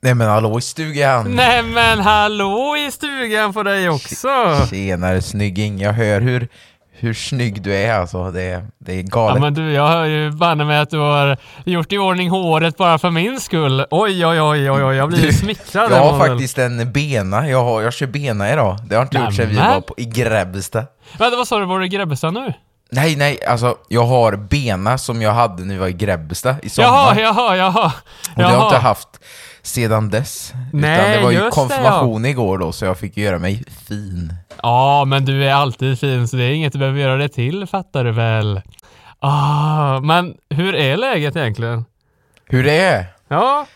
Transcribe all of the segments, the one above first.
Nej men hallå i stugan! Nej men hallå i stugan på dig också! Tjenare snygging, jag hör hur, hur snygg du är alltså. Det, det är Ja galet. men du, jag hör ju banne med att du har gjort i ordning håret bara för min skull. Oj, oj, oj, oj, oj jag blir Du, smickrad. jag har faktiskt en bena, jag, har, jag kör bena idag. Det har inte gjort sedan vi var på, i Grebbestad. Vänta, vad sa du? Var du i Grebbestad nu? Nej, nej, alltså jag har bena som jag hade när vi var i Grebbestad i sommar. Jaha, jaha, jaha. Och det har jag inte jaha. haft sedan dess. Nej, Utan det var ju just det, konfirmation igår då, så jag fick göra mig fin. Ja, men du är alltid fin så det är inget du behöver göra det till, fattar du väl? Ah, men hur är läget egentligen? Hur det är? Ja,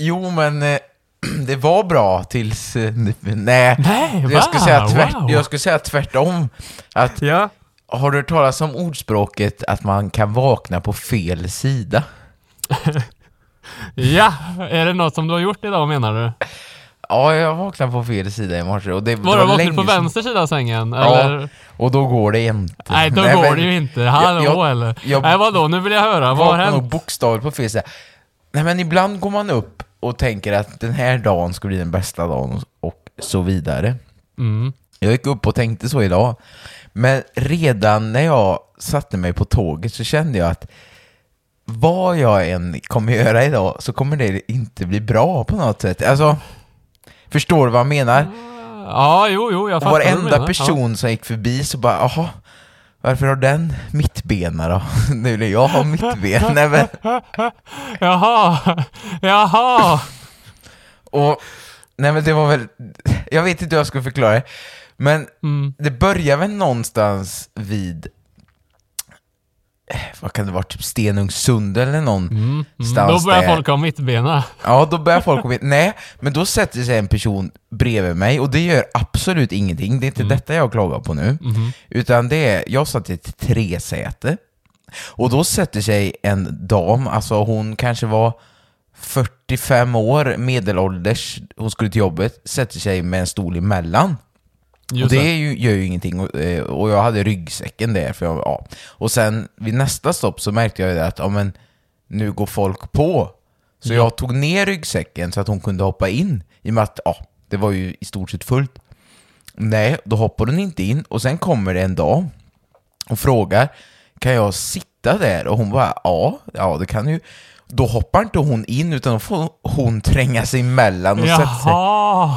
Jo, men eh, det var bra tills... eh, nej, Nej, jag, skulle säga tvärt, wow. jag skulle säga tvärtom. Att, ja. har du hört talas om ordspråket att man kan vakna på fel sida? Ja, är det något som du har gjort idag menar du? Ja, jag vaknade på fel sida i morse och det, det Var var vaknat länge på vänster sida av sängen? Ja, Eller? och då går det inte. Nej, då Nej, går men det ju inte. Hallå jag- eller? jag- Nej, vadå? Nu vill jag höra. Vad har hänt? bokstavligt på fel sida. Nej, men ibland går man upp och tänker att den här dagen ska bli den bästa dagen och så vidare. Mm. Jag gick upp och tänkte så idag. Men redan när jag satte mig på tåget så kände jag att vad jag än kommer göra idag så kommer det inte bli bra på något sätt. Alltså, förstår du vad jag menar? Ja, jo, jo, jag Och fattar du varenda person som gick förbi så bara, jaha, varför har den mittbena då? Nu vill jag ha mittben. Nej, men, Ja. Jaha, jaha. och, nej men det var väl, jag vet inte hur jag ska förklara det, men Mm. det börjar väl någonstans vid vad kan det vara, typ Stenungsund eller någon Mm. stans Då börjar där. folk ha mittbena. Ja, då börjar folk komma Nej, men då sätter sig en person bredvid mig och det gör absolut ingenting. Det är inte Mm. detta jag klagar på nu. Mhm. Utan det är, jag satt i ett tresäte och då sätter sig en dam, alltså hon kanske var 45 år, medelålders, hon skulle till jobbet, sätter sig med en stol emellan. Och det ju, gör ju ingenting och, eh, och jag hade ryggsäcken där. För jag, ja. Och sen vid nästa stopp så märkte jag ju att ja, men, nu går folk på. Så jag tog ner ryggsäcken så att hon kunde hoppa in. I och med att ja, det var ju i stort sett fullt. Nej, då hoppar hon inte in och sen kommer det en dam och frågar kan jag sitta där? Och hon bara ja, ja det kan du. Då hoppar inte hon in utan då får hon tränga sig emellan och sätta sig. Jaha.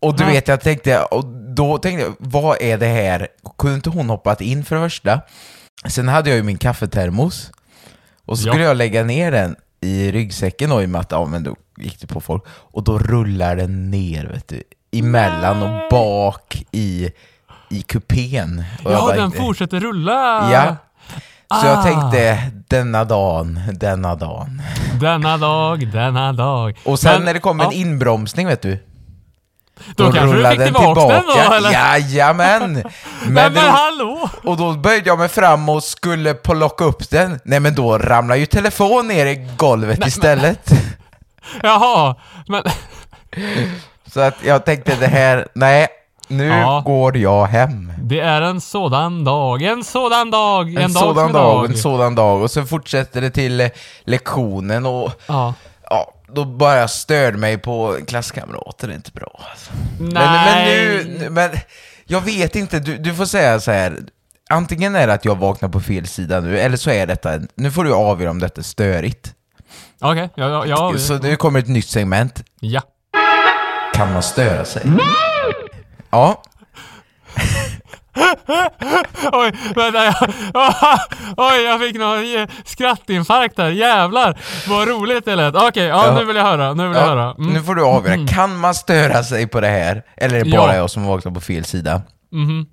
Och du vet, jag tänkte, och då tänkte jag, vad är det här? Kunde inte hon hoppat in för det första? Sen hade jag ju min kaffetermos. Och så Ja. skulle jag lägga ner den i ryggsäcken då i och med att, ja men då gick det på folk. Och då rullar den ner vet du, emellan och bak i, i kupén. Och jag Ja, bara den inte- fortsätter rulla. Ja. Så jag Ah. tänkte, denna dagen, denna dagen. Denna dag, denna dag. Och sen Men- när det en ja, inbromsning vet du, Då kanske du fick tillbaka den då, eller? Jajamän! Men, Men men då, hallå! och då böjde jag mig fram och skulle plocka upp den. Nej men då ramlar ju telefon ner i golvet istället. Jaha, men... Så att jag tänkte det här, nej, nu Ja. går jag hem. Det är en sådan dag, en sådan dag, en, En dag sådan som dag, en sådan dag. Och sen fortsätter det till lektionen och Ja. Då bara jag störde mig på klasskamrater, det är inte bra. Alltså. Men, Nej. men nu, nu- men jag vet inte, du, du får säga så här. Antingen är det att jag vaknar på fel sida nu, eller så är detta, nu får du avgöra om detta är störigt. Okej, ja, ja, ja. Så nu kommer ett nytt segment. ja. Kan man störa sig? Ja, Oj, vänta, jag, oj, jag fick någon skrattinfarkt där. Jävlar, vad roligt det lät. Okej, ja, Ja. nu vill jag höra, nu vill jag höra. Mm. nu får du avgöra. Kan man störa sig på det här? Eller är det bara Ja. jag som vaknar på fel sida? Mhm.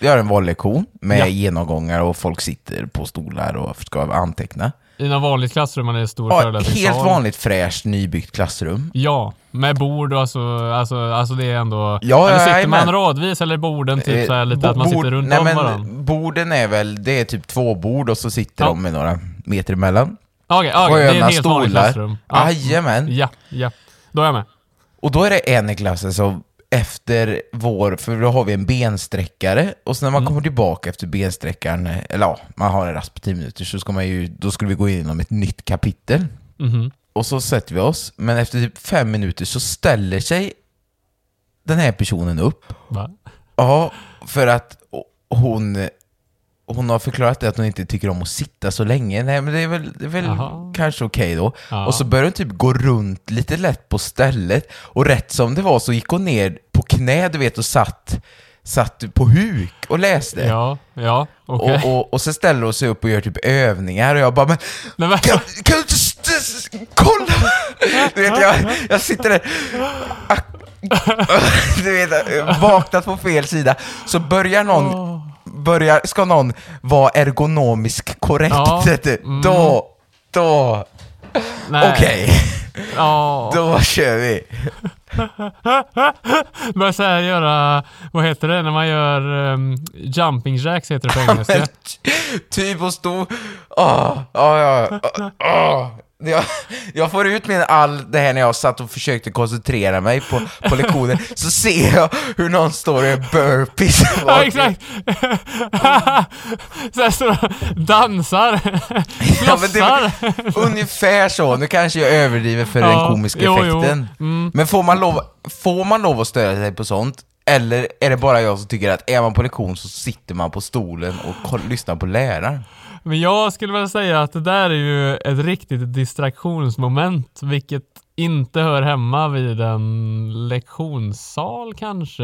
Vi har en vallektion med Ja. genomgångar och folk sitter på stolar och ska anteckna. I något vanligt klassrum, en stor Ja, helt vanligt fräscht nybyggt klassrum. Ja, med bord och alltså, alltså, alltså det är ändå... Ja, eller sitter man radvis eller borden typ Eh, så här, lite bo- att man sitter runt nej, om men varandra? Borden är väl, det är typ två bord och så sitter Ja. de med några meter emellan. Okej, okej, det är ett helt vanligt klassrum. Ja. Jajamän. Ja, ja. Då är jag med. Och då är det en i klassen som efter vår, för då har vi en bensträckare och sen när man Mm. kommer tillbaka efter bensträckaren, eller ja, man har en rast på 10 minuter, så ska man ju, då skulle vi gå igenom ett nytt kapitel. Mhm. Och så sätter vi oss, men efter typ fem minuter så ställer sig den här personen upp. Va? Ja, för att hon, hon har förklarat det att hon inte tycker om att sitta så länge. Nej, men det är väl, det är väl kanske okej då. Ja. Och så började hon typ gå runt lite lätt på stället. Och rätt som det var så gick hon ner på knä, du vet, och satt, satt på huk och läste. Ja, ja, okej. Och, och, och så ställer hon sig upp och gör typ övningar och jag bara men Nej, men, kan, kan du inte kolla? Du vet, jag, jag sitter där Du vet, vaknat på fel sida Så börjar någon börjar, Ska någon vara ergonomisk korrekt Ja, mm. Då, då, okej. Ja, Då kör vi. Börja så här göra, vad heter det, när man gör um, jumping jacks heter det på engelska. Typ och stå... Åh, ja, ja, åh, åh. Jag, jag får ut min all det här när jag satt och försökte koncentrera mig på, på lektionen, så ser jag hur någon står och gör burpees. Ja, exakt! så här står och dansar, Ja, flossar. är ungefär så, nu kanske jag överdriver för Ja, den komiska jo, jo. effekten. Mm. Men får man, lov, får man lov att störa sig på sånt? Eller är det bara jag som tycker att är man på lektion så sitter man på stolen och lyssnar på läraren? Men jag skulle väl säga att det där är ju ett riktigt distraktionsmoment, vilket inte hör hemma vid en lektionssal kanske.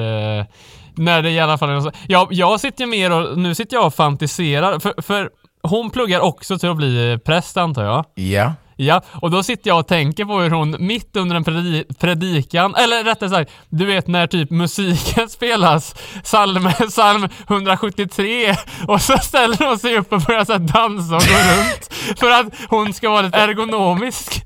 När det i alla fall är. Jag, jag sitter ju mer och, nu sitter jag och fantiserar, för, för hon pluggar också till att bli präst antar jag. Ja. Ja, och då sitter jag och tänker på hur hon mitt under en predi- predikan, eller rättare sagt, du vet när typ musiken spelas, psalm, psalm 173, och så ställer hon sig upp och börjar så här dansa och gå runt för att hon ska vara lite ergonomisk.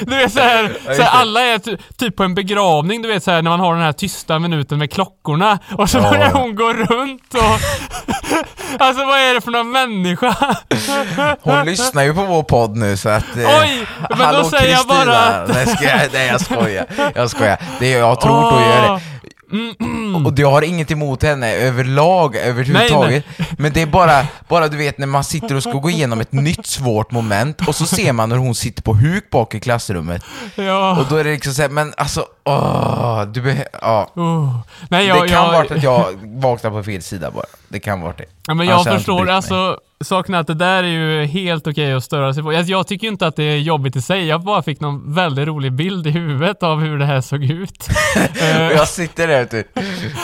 Du vet såhär, så alla är ty- typ på en begravning, du vet såhär när man har den här tysta minuten med klockorna, och så Ja, börjar ja. hon gå runt och... Alltså vad är det för någon människa? Hon lyssnar ju på vår podd nu så att... eh, Oj, men då hallå, säger jag Kristina. bara att- Nej, ska jag, nej jag skojar. Jag skojar. Det är, jag tror då gör det. Och jag har inget emot henne överlag, överhuvudtaget. Men det är bara, bara du vet när man sitter och ska gå igenom ett nytt svårt moment och så ser man när hon sitter på huk bak i klassrummet. Ja. Och då är det liksom såhär, men alltså, åh, du be- ja. Oh. Nej, jag, Det kan jag, vara att jag vaknar på fel sida bara. Det kan vara det. Ja, men jag förstår, alltså saken är att det där är ju helt okej att störa sig på. Jag, jag tycker inte att det är jobbigt i sig, jag bara fick någon väldigt rolig bild i huvudet av hur det här såg ut. Eh, Jag sitter där typ.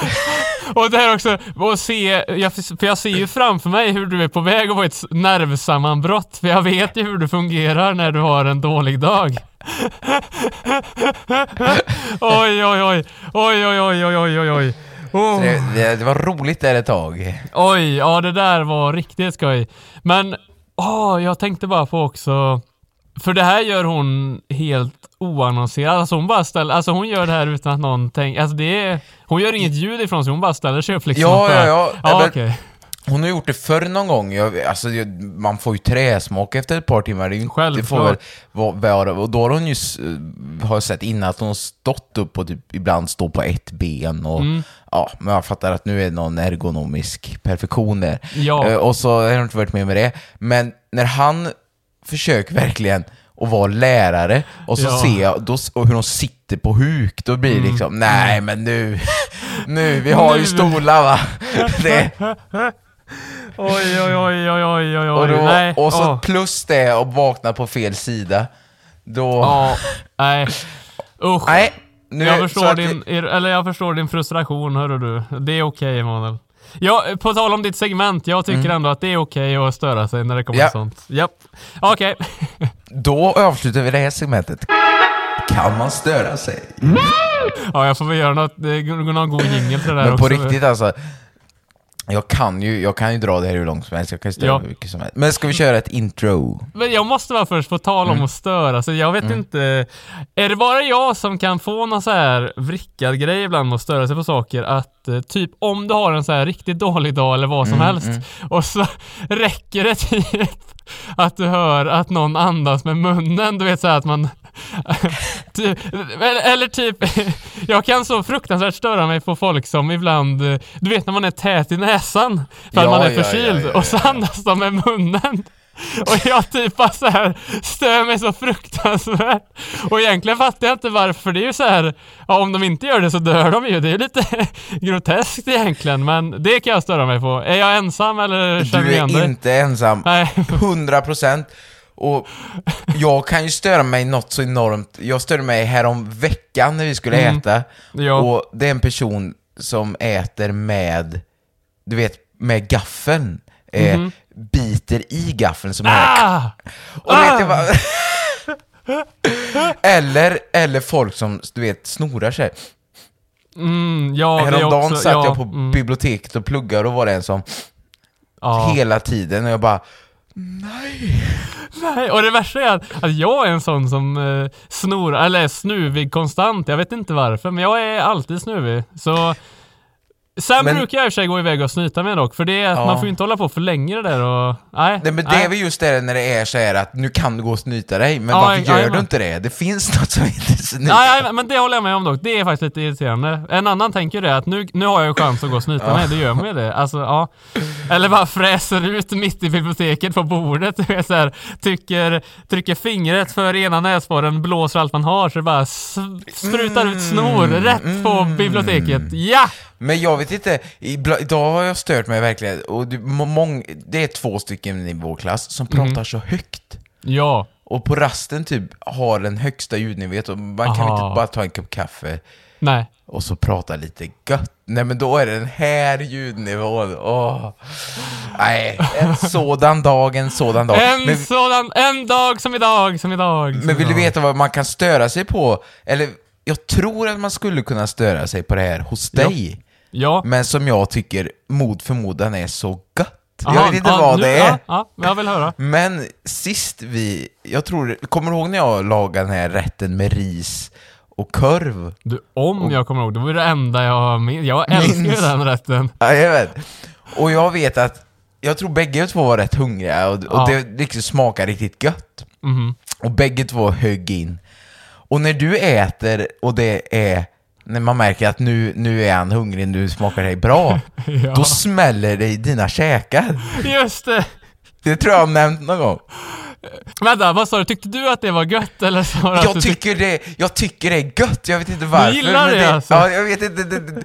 och det här också, och se, jag, för jag ser ju framför mig hur du är på väg att få ett nervsammanbrott, för jag vet ju hur du fungerar när du har en dålig dag. oj, oj, oj, oj, oj, oj, oj, oj, oj, oj. Oh. Det, det, det var roligt där ett tag. Oj, ja det där var riktigt skoj. Men, åh, jag tänkte bara på också, för det här gör hon helt oannonserat. Alltså hon bara ställer, alltså hon gör det här utan att någon tänker, alltså det är, hon gör inget ljud ifrån sig, hon bara ställer sig upp liksom. Ja, ja, ja. Ja, Men- okej. Hon har gjort det förr någon gång. Jag, alltså, man får ju träsmak efter ett par timmar. Det, inte- det får väl Självklart. vara, och då har hon ju, har sett innan att hon stått upp och typ ibland står på ett ben. Och, Mm. Ja, men jag fattar att nu är det någon ergonomisk perfektion där. Ja. Eh, och så har jag inte varit med med det. Men när han försöker verkligen att vara lärare och så Ja. ser jag då, och hur de sitter på huk, då blir det liksom, nej men nu, nu, vi har ju Nu. stolar va. Det, Oj, oj, oj, oj, oj, oj, och, då, Nej. och så åh. plus det och vakna på fel sida. Då... Ja, nej. Usch. Nej, nu jag, förstår din, eller jag förstår din frustration, hörru du. Det är okej, Emanuel. Ja, på tal om ditt segment, jag tycker ändå att det är okej att störa sig när det kommer Mm. Ja. sånt. Japp. Okej. Då avslutar vi det här segmentet. Kan man störa sig? Ja, jag får väl göra något, går någon god jingel till det där Men också. på riktigt alltså. Jag kan ju, jag kan ju dra det här hur långt som helst, jag kan ju störa Ja. hur mycket som helst. Men ska vi köra ett intro? Men jag måste bara först få tala Mm. om att störa, så jag vet inte. Är det bara jag som kan få någon så här vrickad grej ibland med att störa sig på saker? Att eh, typ om du har en så här riktigt dålig dag eller vad som Mm, helst och så räcker det typ att du hör att någon andas med munnen, du vet så här att man Ty- eller, typ, jag kan så fruktansvärt störa mig på folk som ibland, du vet när man är tät i näsan för att Ja, man är ja, ja, förkyld ja, och så andas de med munnen. Och jag typ bara så här stör mig så fruktansvärt. Och egentligen fattar jag inte varför. Det är ju så här, ja, om de inte gör det så dör de ju. Det är ju lite groteskt egentligen, men det kan jag störa mig på. Är jag ensam eller känner Du du igen är dig? inte ensam. Nej. 100% Och jag kan ju störa mig något så enormt. Jag störde mig här om veckan när vi skulle Mm. äta. Ja. Och det är en person som äter med, du vet, med gaffeln. Eh, biter i gaffeln som är Mhm. Ah! Och vet du vad? eller, eller folk som, du vet, snorar sig. Mm, ja, det Häromdagen också, satt ja, jag på mm, biblioteket och pluggade och var det en som ja. hela tiden och jag bara Nej, Nej, och det värsta är att, att jag är en sån som eh, snor, eller är snuvig konstant. Jag vet inte varför, men jag är alltid snuvig. Så... Sen Men- brukar jag i och för sig gå iväg och snyta mig dock, för det är att Ja. man får ju inte hålla på för länge det där och... Nej. Nej men det är väl just det när det är så här att nu kan du gå och snyta dig, men Ja, varför ja, gör ja. du inte det? Det finns något som heter snyta. Nej, nej, men det håller jag med om dock. Det är faktiskt lite irriterande. En annan tänker det att nu, nu har jag ju chans att gå och snyta mig, då gör man ju det. Alltså, ja. Eller bara fräser ut mitt i biblioteket på bordet, så här, tycker, trycker fingret för ena näsborren, blåser allt man har, så det bara sprutar ut snor rätt på biblioteket. Ja! Men jag vet inte, ibla- idag har jag stört mig verkligen, och det, må- mång, det är två stycken i vår klass som Mhm. pratar så högt. Ja. Och på rasten typ har den högsta ljudnivån och man kan Aha. inte bara ta en kopp kaffe Nej. och så prata lite gött. Nej men då är det den här ljudnivån. Åh. Nej, en sådan dag, en sådan dag. En men, sådan, en dag som idag, som idag. som men vill du idag. veta vad man kan störa sig på? Eller jag tror att man skulle kunna störa sig på det här hos dig. Ja. Men som jag tycker mot förmodan är så gött. jag Aha, vet inte ja, vad nu- det är. Ja, ja, jag vill höra. Men sist vi, jag tror, kommer du ihåg när jag lagade den här rätten med ris och korv? Du, om jag kommer ihåg, det var ju det enda jag minns. Jag älskar ju Minns. den rätten. Ja, jag vet. Och jag vet att, jag tror bägge två var rätt hungriga och, och Ja. det liksom smakar riktigt gött. Mhm. Och bägge två högg in. Och när du äter och det är, när man märker att nu, nu är han hungrig, nu smakar det bra, Ja. då smäller det i dina käkar. Just det! Det tror jag har nämnt någon gång. Vänta, vad sa du? Tyckte du att det var gött eller du att Jag du tycker, det, jag tycker det är gött, jag vet inte varför. gillar men det alltså? Ja, jag vet inte. Det, det,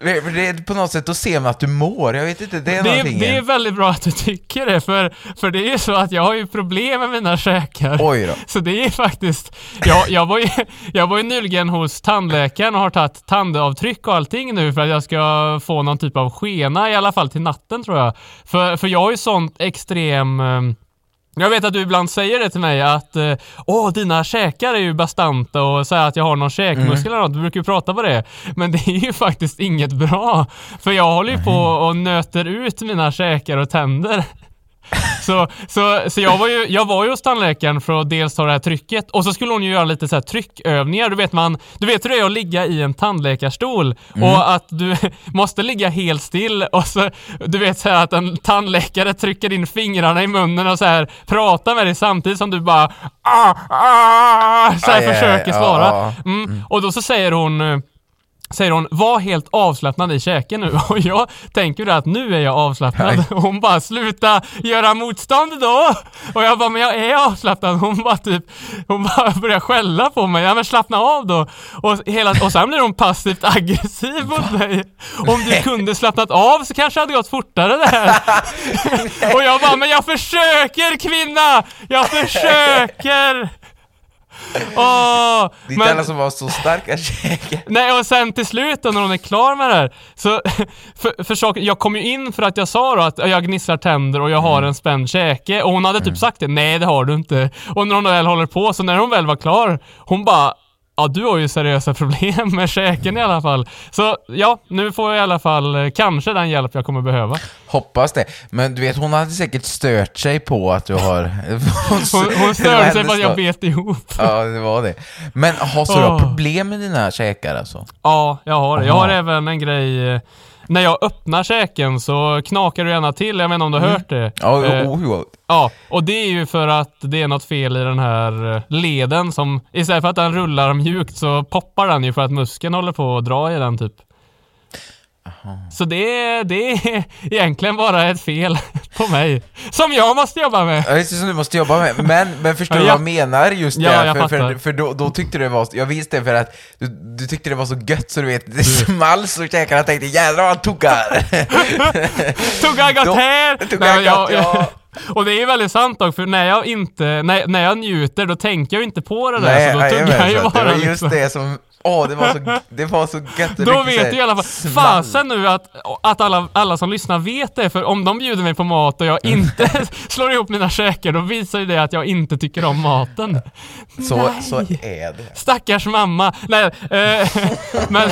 det, det är på något sätt, då ser man att du mår. Jag vet inte, det är Det någonting. det är väldigt bra att du tycker det, för, för det är ju så att jag har ju problem med mina käkar. Oj då. Så det är faktiskt, jag, jag, var ju, jag var ju nyligen hos tandläkaren och har tagit tandavtryck och allting nu för att jag ska få någon typ av skena i alla fall till natten tror jag. För, för jag har ju sånt extrem ehm, jag vet att du ibland säger det till mig att eh, Åh, dina käkar är ju bastanta och säger att jag har någon käkmuskel eller något. Du brukar ju prata på det. Men det är ju faktiskt inget bra. För jag håller ju på och nöter ut mina käkar och tänder. Så, så, så jag, var ju, jag var ju hos tandläkaren för att dels ta det här trycket och så skulle hon ju göra lite så här tryckövningar. Du vet, man, du vet hur det är att ligga i en tandläkarstol och att du måste ligga helt still och så, du vet så här att en tandläkare trycker in fingrarna i munnen och så här pratar med dig samtidigt som du bara ah, ah, så här Aj, aj, försöker aj, svara. ja, ja. Mm. Och då så säger hon säger hon, var helt avslappnad i käken nu. Och jag tänker att nu är jag avslappnad. Nej. Hon bara, sluta göra motstånd då! Och jag bara, men jag är avslappnad. Hon bara typ, hon bara börjar skälla på mig. Ja men slappna av då. Och, hela, och sen blir hon passivt aggressiv mot mig. Om du kunde slappnat av så kanske det hade gått fortare det här. och jag bara, men jag försöker kvinna! Jag försöker! Åh, Det är inte alla som har så starka käkar. Nej, och sen till slut då när hon är klar med det här, så för, för saken, jag kom ju in för att jag sa då att jag gnisslar tänder och jag har Mm. en spänd käke och hon hade typ sagt det, nej det har du inte. Och när hon väl håller på, så när hon väl var klar, hon bara ja, du har ju seriösa problem med käken i alla fall. Så ja, nu får jag i alla fall eh, kanske den hjälp jag kommer behöva. Hoppas det. Men du vet, hon hade säkert stört sig på att du har... Hon, hon störde sig på att jag bet ihop. Ja, det var det. Men har så du har Åh. problem med dina käkar alltså? Ja, jag har det. Jag har även en grej. När jag öppnar käken så knakar det gärna till. Jag vet inte om du har hört det? Mm. Ja, Eh, oh, oh, Ja, och det är ju för att det är något fel i den här eh, leden som istället för att den rullar mjukt så poppar den ju för att muskeln håller på att dra i den typ. Så det är, det är egentligen bara ett fel på mig. Som jag måste jobba med. Ja, just det, som du måste jobba med. Men, men förstår du Ja, vad jag- menar just Ja, det? jag för för, för då, då tyckte du det var... Jag visste det för att du, du tyckte det var så gött så du vet, det small så käkarna tänkte jädrar vad han tuggar! Tugga gott här! Tugga Nej, men gott, ja. Och det är väldigt sant dock, för när jag inte, när, när jag njuter då tänker jag inte på det där, Nej, så då tuggar jag ju bara det var just liksom. det som... Åh, det var så, det var så gött! Då vet du i alla fall. Fasen nu att, att alla, alla som lyssnar vet det, för om de bjuder mig på mat och jag inte slår ihop mina käkar, då visar ju det att jag inte tycker om maten. Så, så är det. Stackars mamma. Nej, eh, men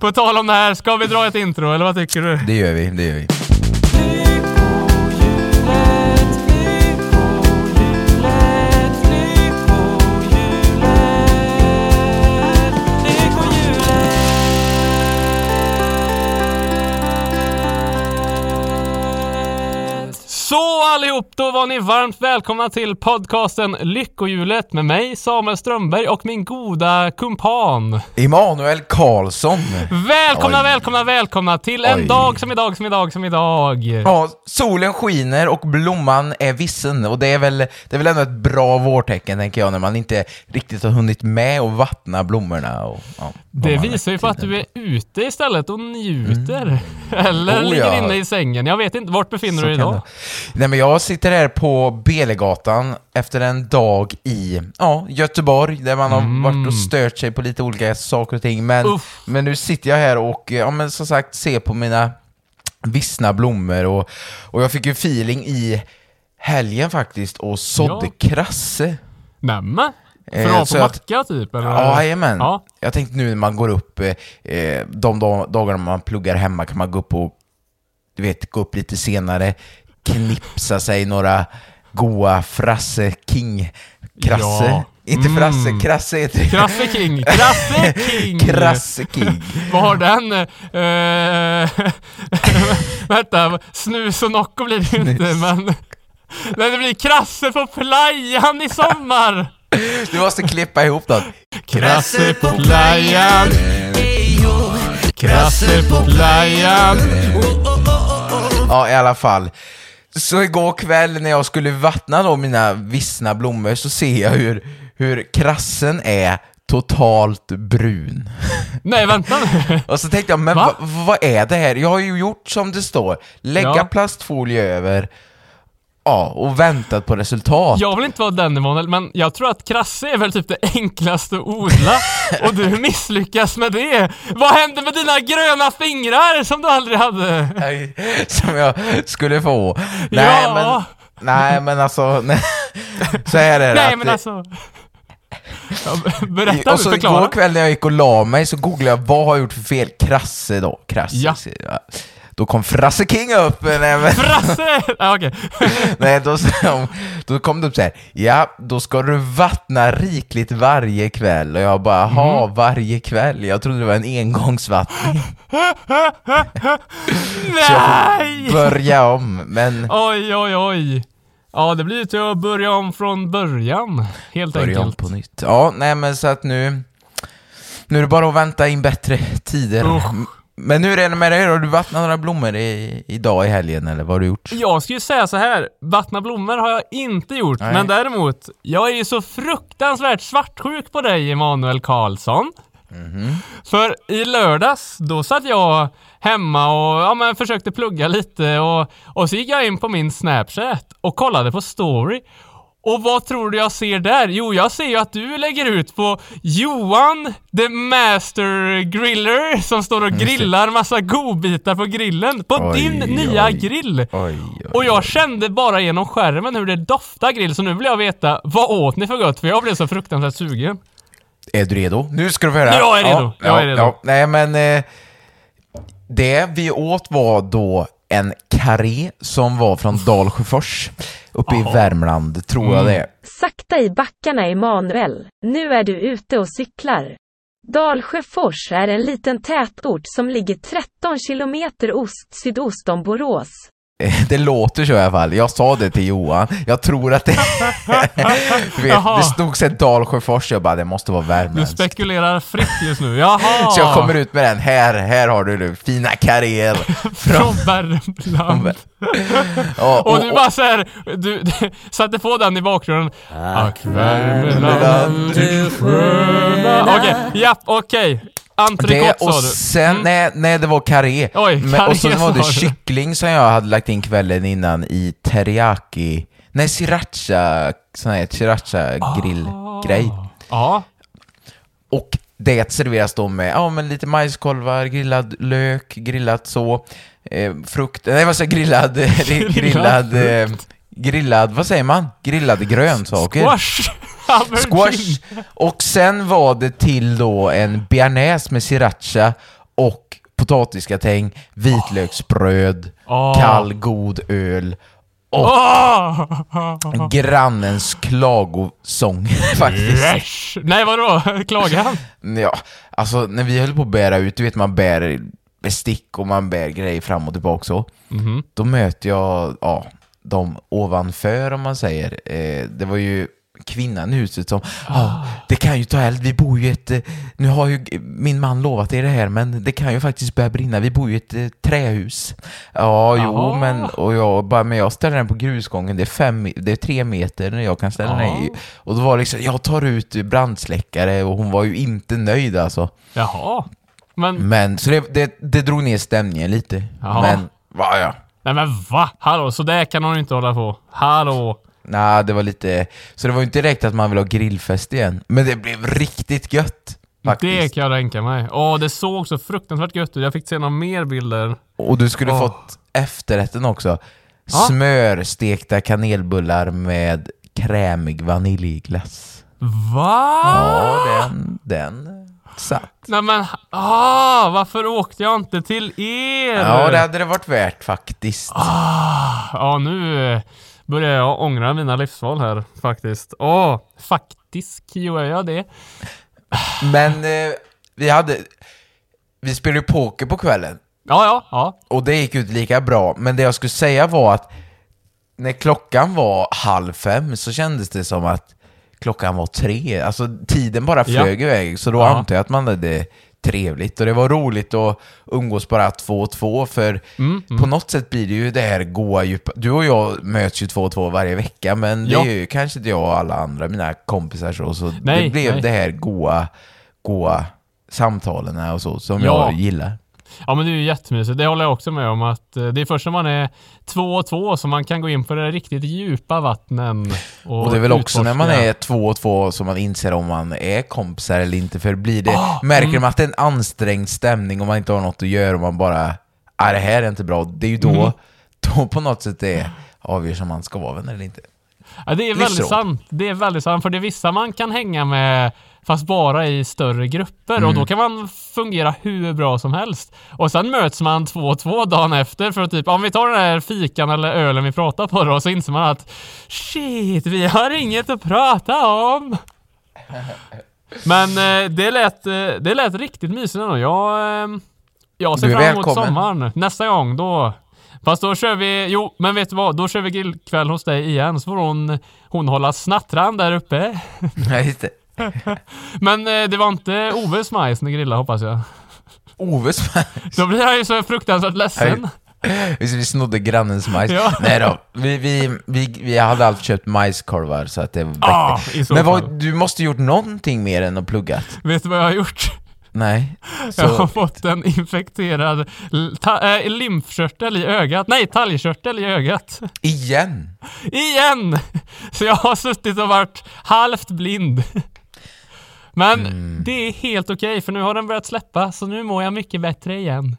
på tal om det här, ska vi dra ett intro eller vad tycker du? Det gör vi, det gör vi. Så allihop, då var ni varmt välkomna till podcasten Lyckohjulet med mig, Samuel Strömberg och min goda kumpan. Emanuel Karlsson. Välkomna, Oj. välkomna, välkomna till en Oj. dag som idag, som idag, som idag. Ja, solen skiner och blomman är vissen och det är väl, det är väl ändå ett bra vårtecken tänker jag när man inte riktigt har hunnit med att vattna blommorna och ja, Det visar ju på att du är ute istället och njuter. Eller Oh, ligger ja. inne i sängen. Jag vet inte, vart befinner Så du dig idag? Nej men jag sitter här på Belegatan efter en dag i ja, Göteborg där man har varit och stört sig på lite olika saker och ting. Men, Mm. Uff. men nu sitter jag här och ja, men som sagt ser på mina vissna blommor och, och jag fick ju feeling i helgen faktiskt och sådde Ja. krasse. Nämen? För Eh, att ha så på macka typ? Eller? Ja, jajamän. Ja. Jag tänkte nu när man går upp, eh, eh, de dag- dagarna man pluggar hemma kan man gå upp och, du vet, gå upp lite senare, knipsa sig några goa Frasse King, Krasse, Ja. inte Mm. Frasse, Krasse heter det. Krasse King! Krasse King! Krasse King. Vad har den? Eh, vänta, snus och Nocco blir det ju inte, men... Men det blir Krasse på playan i sommar! Du måste klippa ihop dem. Krasse på playan Krasse på playan Ja, i alla fall. Så igår kväll när jag skulle vattna då mina vissna blommor så ser jag hur, hur krassen är totalt brun. Nej, vänta. Och så tänkte jag, men Va? va? vad är det här? Jag har ju gjort som det står, lägga Ja. plastfolie över, ja, och väntat på resultat. Jag vill inte vara den Emanuel, men jag tror att krasse är väl typ det enklaste att odla och du misslyckas med det. Vad hände med dina gröna fingrar som du aldrig hade? Nej, Som jag skulle få. Nej, Ja. men, nej, men alltså, nej. så här är det. Nej men det- alltså. Ja, berätta, och så förklara. igår kväll när jag gick och la mig så googlade jag vad har jag gjort för fel? Krasse då, krasse. Ja. Då kom Frasse King upp. Nej, men, Frasse! Ja, okej. nej, då, sa- då kom det upp så här. Ja, då ska du vattna rikligt varje kväll. Och jag bara, ha Mm. varje kväll? Jag trodde det var en engångsvattning. Så Nej! får börja om. Men Oj, oj, oj. Ja, det blir ju till att börja om från början. Helt börja om enkelt. på nytt. Ja, nej men så att nu... Nu är det bara att vänta in bättre tider. Usch. Men hur är det med dig Har du vattnat några blommor i, idag i helgen eller vad har du gjort? Jag skulle säga så här, vattna blommor har jag inte gjort, Nej. men däremot, jag är ju så fruktansvärt svartsjuk på dig Emanuel Karlsson. Mhm. För i lördags, då satt jag hemma och ja, men försökte plugga lite och, och så gick jag in på min Snapchat och kollade på story. Och vad tror du jag ser där? Jo, jag ser ju att du lägger ut på Johan, the master griller, som står och grillar massa godbitar på grillen. På Oj, din nya oj. grill! Oj, Och jag kände bara genom skärmen hur det doftar grill, så nu vill jag veta vad åt ni för gott? För jag blev så fruktansvärt sugen. Är du redo? Nu ska du få höra. Jag är redo. Ja, Jag är redo. Ja. Nej, men eh, det vi åt var då en karré som var från Dalsjöfors uppe i Värmland, tror Mm. jag det är. Sakta i backarna Emanuel, nu är du ute och cyklar. Dalsjöfors är en liten tätort som ligger 13 kilometer ost-sydost om Borås. Det låter så i alla fall. Jag sa det till Johan. Jag tror att det... du vet, Jaha. det stod sen Dalsjöfors, jag bara det måste vara Du värmländskt. spekulerar fritt just nu. Jaha! Så jag kommer ut med den. Här, här har du nu. Fina karriär. Från Värmland. Ja, Och du bara såhär, du, du satte på den i bakgrunden. Ack Värmland du sköna. Okej, japp, okej. Det, Entrecote och sa du. sen, nej, nej det var karré. Oj, Men, och så karré var det kyckling som jag hade lagt in kvällen innan i teriyaki, nej sriracha, sån här sriracha grillgrej. Ja. Och det serveras då med ja, men lite majskolvar, grillad lök, grillat så, eh, frukt, nej vad säger jag, grillad, grillad, eh, grillad, vad säger man? Grillade grönsaker. Squash! Squash. Och sen var det till då en bearnaise med sriracha och potatisgratäng, vitlöksbröd, Åh. kall god öl och Åh! grannens klagosång faktiskt. Yes. Nej vadå? Klagar han? Ja, alltså när vi höll på att bära ut, du vet man bär bestick och man bär grejer fram och tillbaka så. Mhm. Då möter jag, ja, de ovanför om man säger. Eh, det var ju kvinnan i huset som, ja, det kan ju ta eld, vi bor ju ett, eh, nu har ju min man lovat er det här, men det kan ju faktiskt börja brinna, vi bor ju ett eh, trähus. Ja, jo, Jaha. men, och jag bara, men jag ställer den på grusgången, det är fem, det är tre meter när jag kan ställa den i. Och då var det liksom, jag tar ut brandsläckare och hon var ju inte nöjd alltså. Jaha. Men, Men, så det, det, det drog ner stämningen lite. Jaha. Men, va, ja. nej men va? Hallå, så där kan hon inte hålla på. Hallå. Nej, det var lite... Så det var ju inte direkt att man vill ha grillfest igen. Men det blev riktigt gött. Faktiskt. Det kan jag tänka mig. Åh, det såg så fruktansvärt gött ut. Jag fick se några mer bilder. Och du skulle Åh. fått efterrätten också. Ja. Smörstekta kanelbullar med krämig vaniljglass. Va? Ja, den, den satt. Nej men, ah, varför åkte jag inte till er? Ja, det hade det varit värt faktiskt. Ja, nu börjar jag ångra mina livsval här faktiskt. Åh, faktiskt gör jag det. Men eh, vi hade... Vi spelade ju poker på kvällen. Ja, ja, ja. Och det gick ut lika bra, men det jag skulle säga var att när klockan var halv fem så kändes det som att klockan var tre. Alltså tiden bara Ja. flög iväg, så då Ja. antar jag att man hade trevligt. Och det var roligt att umgås bara två och två, för Mm, på något sätt blir det ju det här goa djupa... Du och jag möts ju två och två varje vecka, men Ja. det är ju kanske inte jag och alla andra mina kompisar så. Så Nej, det blev nej. det här goa, goa samtalen och så, som Ja. jag gillar. Ja men det är ju jättemysigt. Det håller jag också med om att eh, det är först när man är två och två som man kan gå in på de riktigt djupa vattnen. Och, Och det är väl också när man är två och två som man inser om man är kompisar eller inte, för blir det, Ah, märker mm. man att det är en ansträngd stämning och man inte har något att göra och man bara ah, det här är inte bra, det är ju då, Mm. då på något sätt det avgörs om man ska vara vänner eller inte. Ja, det är väldigt sant. Det är väldigt sant. För det är vissa man kan hänga med fast bara i större grupper Mm. och då kan man fungera hur bra som helst. Och sen möts man två och två dagen efter för att typ, om vi tar den här fikan eller ölen vi pratar på då, så inser man att shit, vi har inget att prata om. Men eh, det lät, eh, det lät riktigt mysigt ändå. Jag, eh, jag ser fram emot välkommen. sommaren. Nästa gång då. Fast då kör vi, jo men vet du vad? Då kör vi grillkväll hos dig igen så får hon, hon hålla snattran där uppe. Nej, just det. Men eh, det var inte Oves majs ni grillade hoppas jag. Oves Då blir jag ju så fruktansvärt ledsen. Vi snodde grannens majs. Ja. Nej då, vi, vi, vi, vi hade alltid köpt majskorvar så att det var Ah, så Men vad, du måste gjort någonting mer än att plugga. Vet du vad jag har gjort? Nej. Jag har Så, fått en infekterad äh, lymfkörtel i ögat. Nej, talgkörtel i ögat. igen. Igen! Så jag har suttit och varit halvt blind. Men Mm. det är helt okej för nu har den börjat släppa så nu mår jag mycket bättre igen.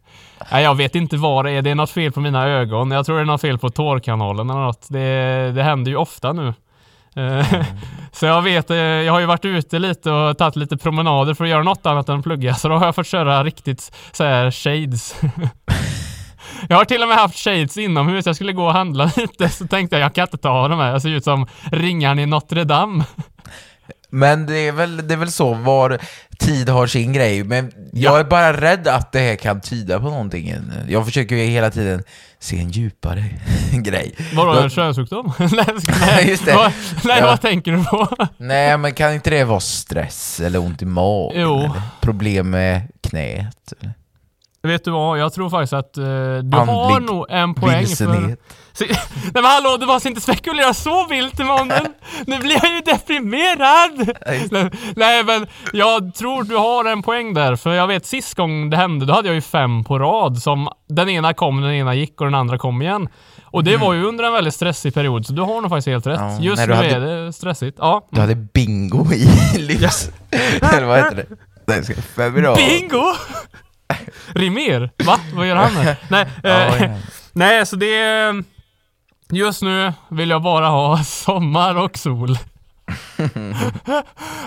Nej, jag vet inte vad det är. Det är något fel på mina ögon. Jag tror det är något fel på tårkanalen eller något. Det, det händer ju ofta nu. Eh, Så jag vet, eh, jag har ju varit ute lite och tagit lite promenader för att göra något annat än plugga. Så då har jag fått köra riktigt så här shades. Jag har till och med haft shades inomhus. Jag skulle gå och handla lite så tänkte jag jag kan inte ta av de här. Jag ser ut som ringaren i Notre Dame. Men det är, väl, det är väl så, var tid har sin grej. Men jag Ja. är bara rädd att det här kan tyda på någonting. Jag försöker ju hela tiden se en djupare grej. Vadå, en könssjukdom? nej, Just det. Vad, nej Ja. vad tänker du på? Nej, men kan inte det vara stress eller ont i magen? Jo. Eller problem med knät? Eller? Vet du vad, jag tror faktiskt att eh, du har Andlig nog en poäng för... Nej men hallå, du måste inte spekulera så vilt i månen. Nu blir jag ju deprimerad! Nej, Nej men jag tror du har en poäng där, för jag vet sist gång det hände, då hade jag ju fem på rad som den ena kom, den ena gick och den andra kom igen. Och det var ju under en väldigt stressig period, så du har nog faktiskt helt rätt. Ja, Just nu hade- är det stressigt. Ja. Du hade bingo i livs... eller vad heter det? Nej, ska februari. Bingo! Rimér? Va? Vad gör han här? Nej, eh, ja. nej, så det är... Just nu vill jag bara ha sommar och sol.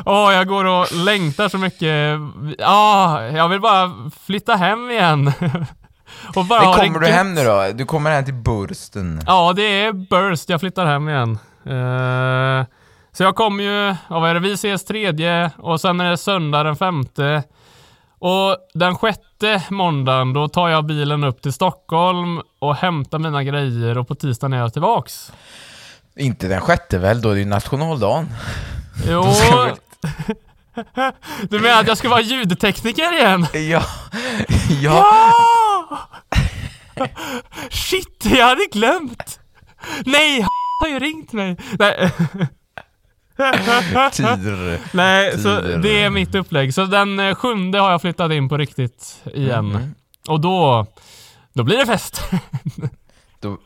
Åh, jag går och längtar så mycket. Ja, jag vill bara flytta hem igen. och bara Men kommer du hem nu då? Du kommer hem till Bursten. Ja, det är Burst. Jag flyttar hem igen. Eh, så jag kommer ju, ja, vad är det, vi ses tredje och sen är det söndag den femte. Och den sjätte måndagen, då tar jag bilen upp till Stockholm och hämtar mina grejer och på tisdagen är jag tillbaks. Inte den sjätte väl? Då är det ju nationaldagen. Jo... Du menar att jag ska vara ljudtekniker igen? Ja. ja. Ja! Shit, jag hade glömt! Nej, har ju ringt mig. Nej. Tider. Nej, så Tider. det är mitt upplägg. Så den eh, sjunde har jag flyttat in på riktigt igen. Mm. Och då, då blir det fest. Då,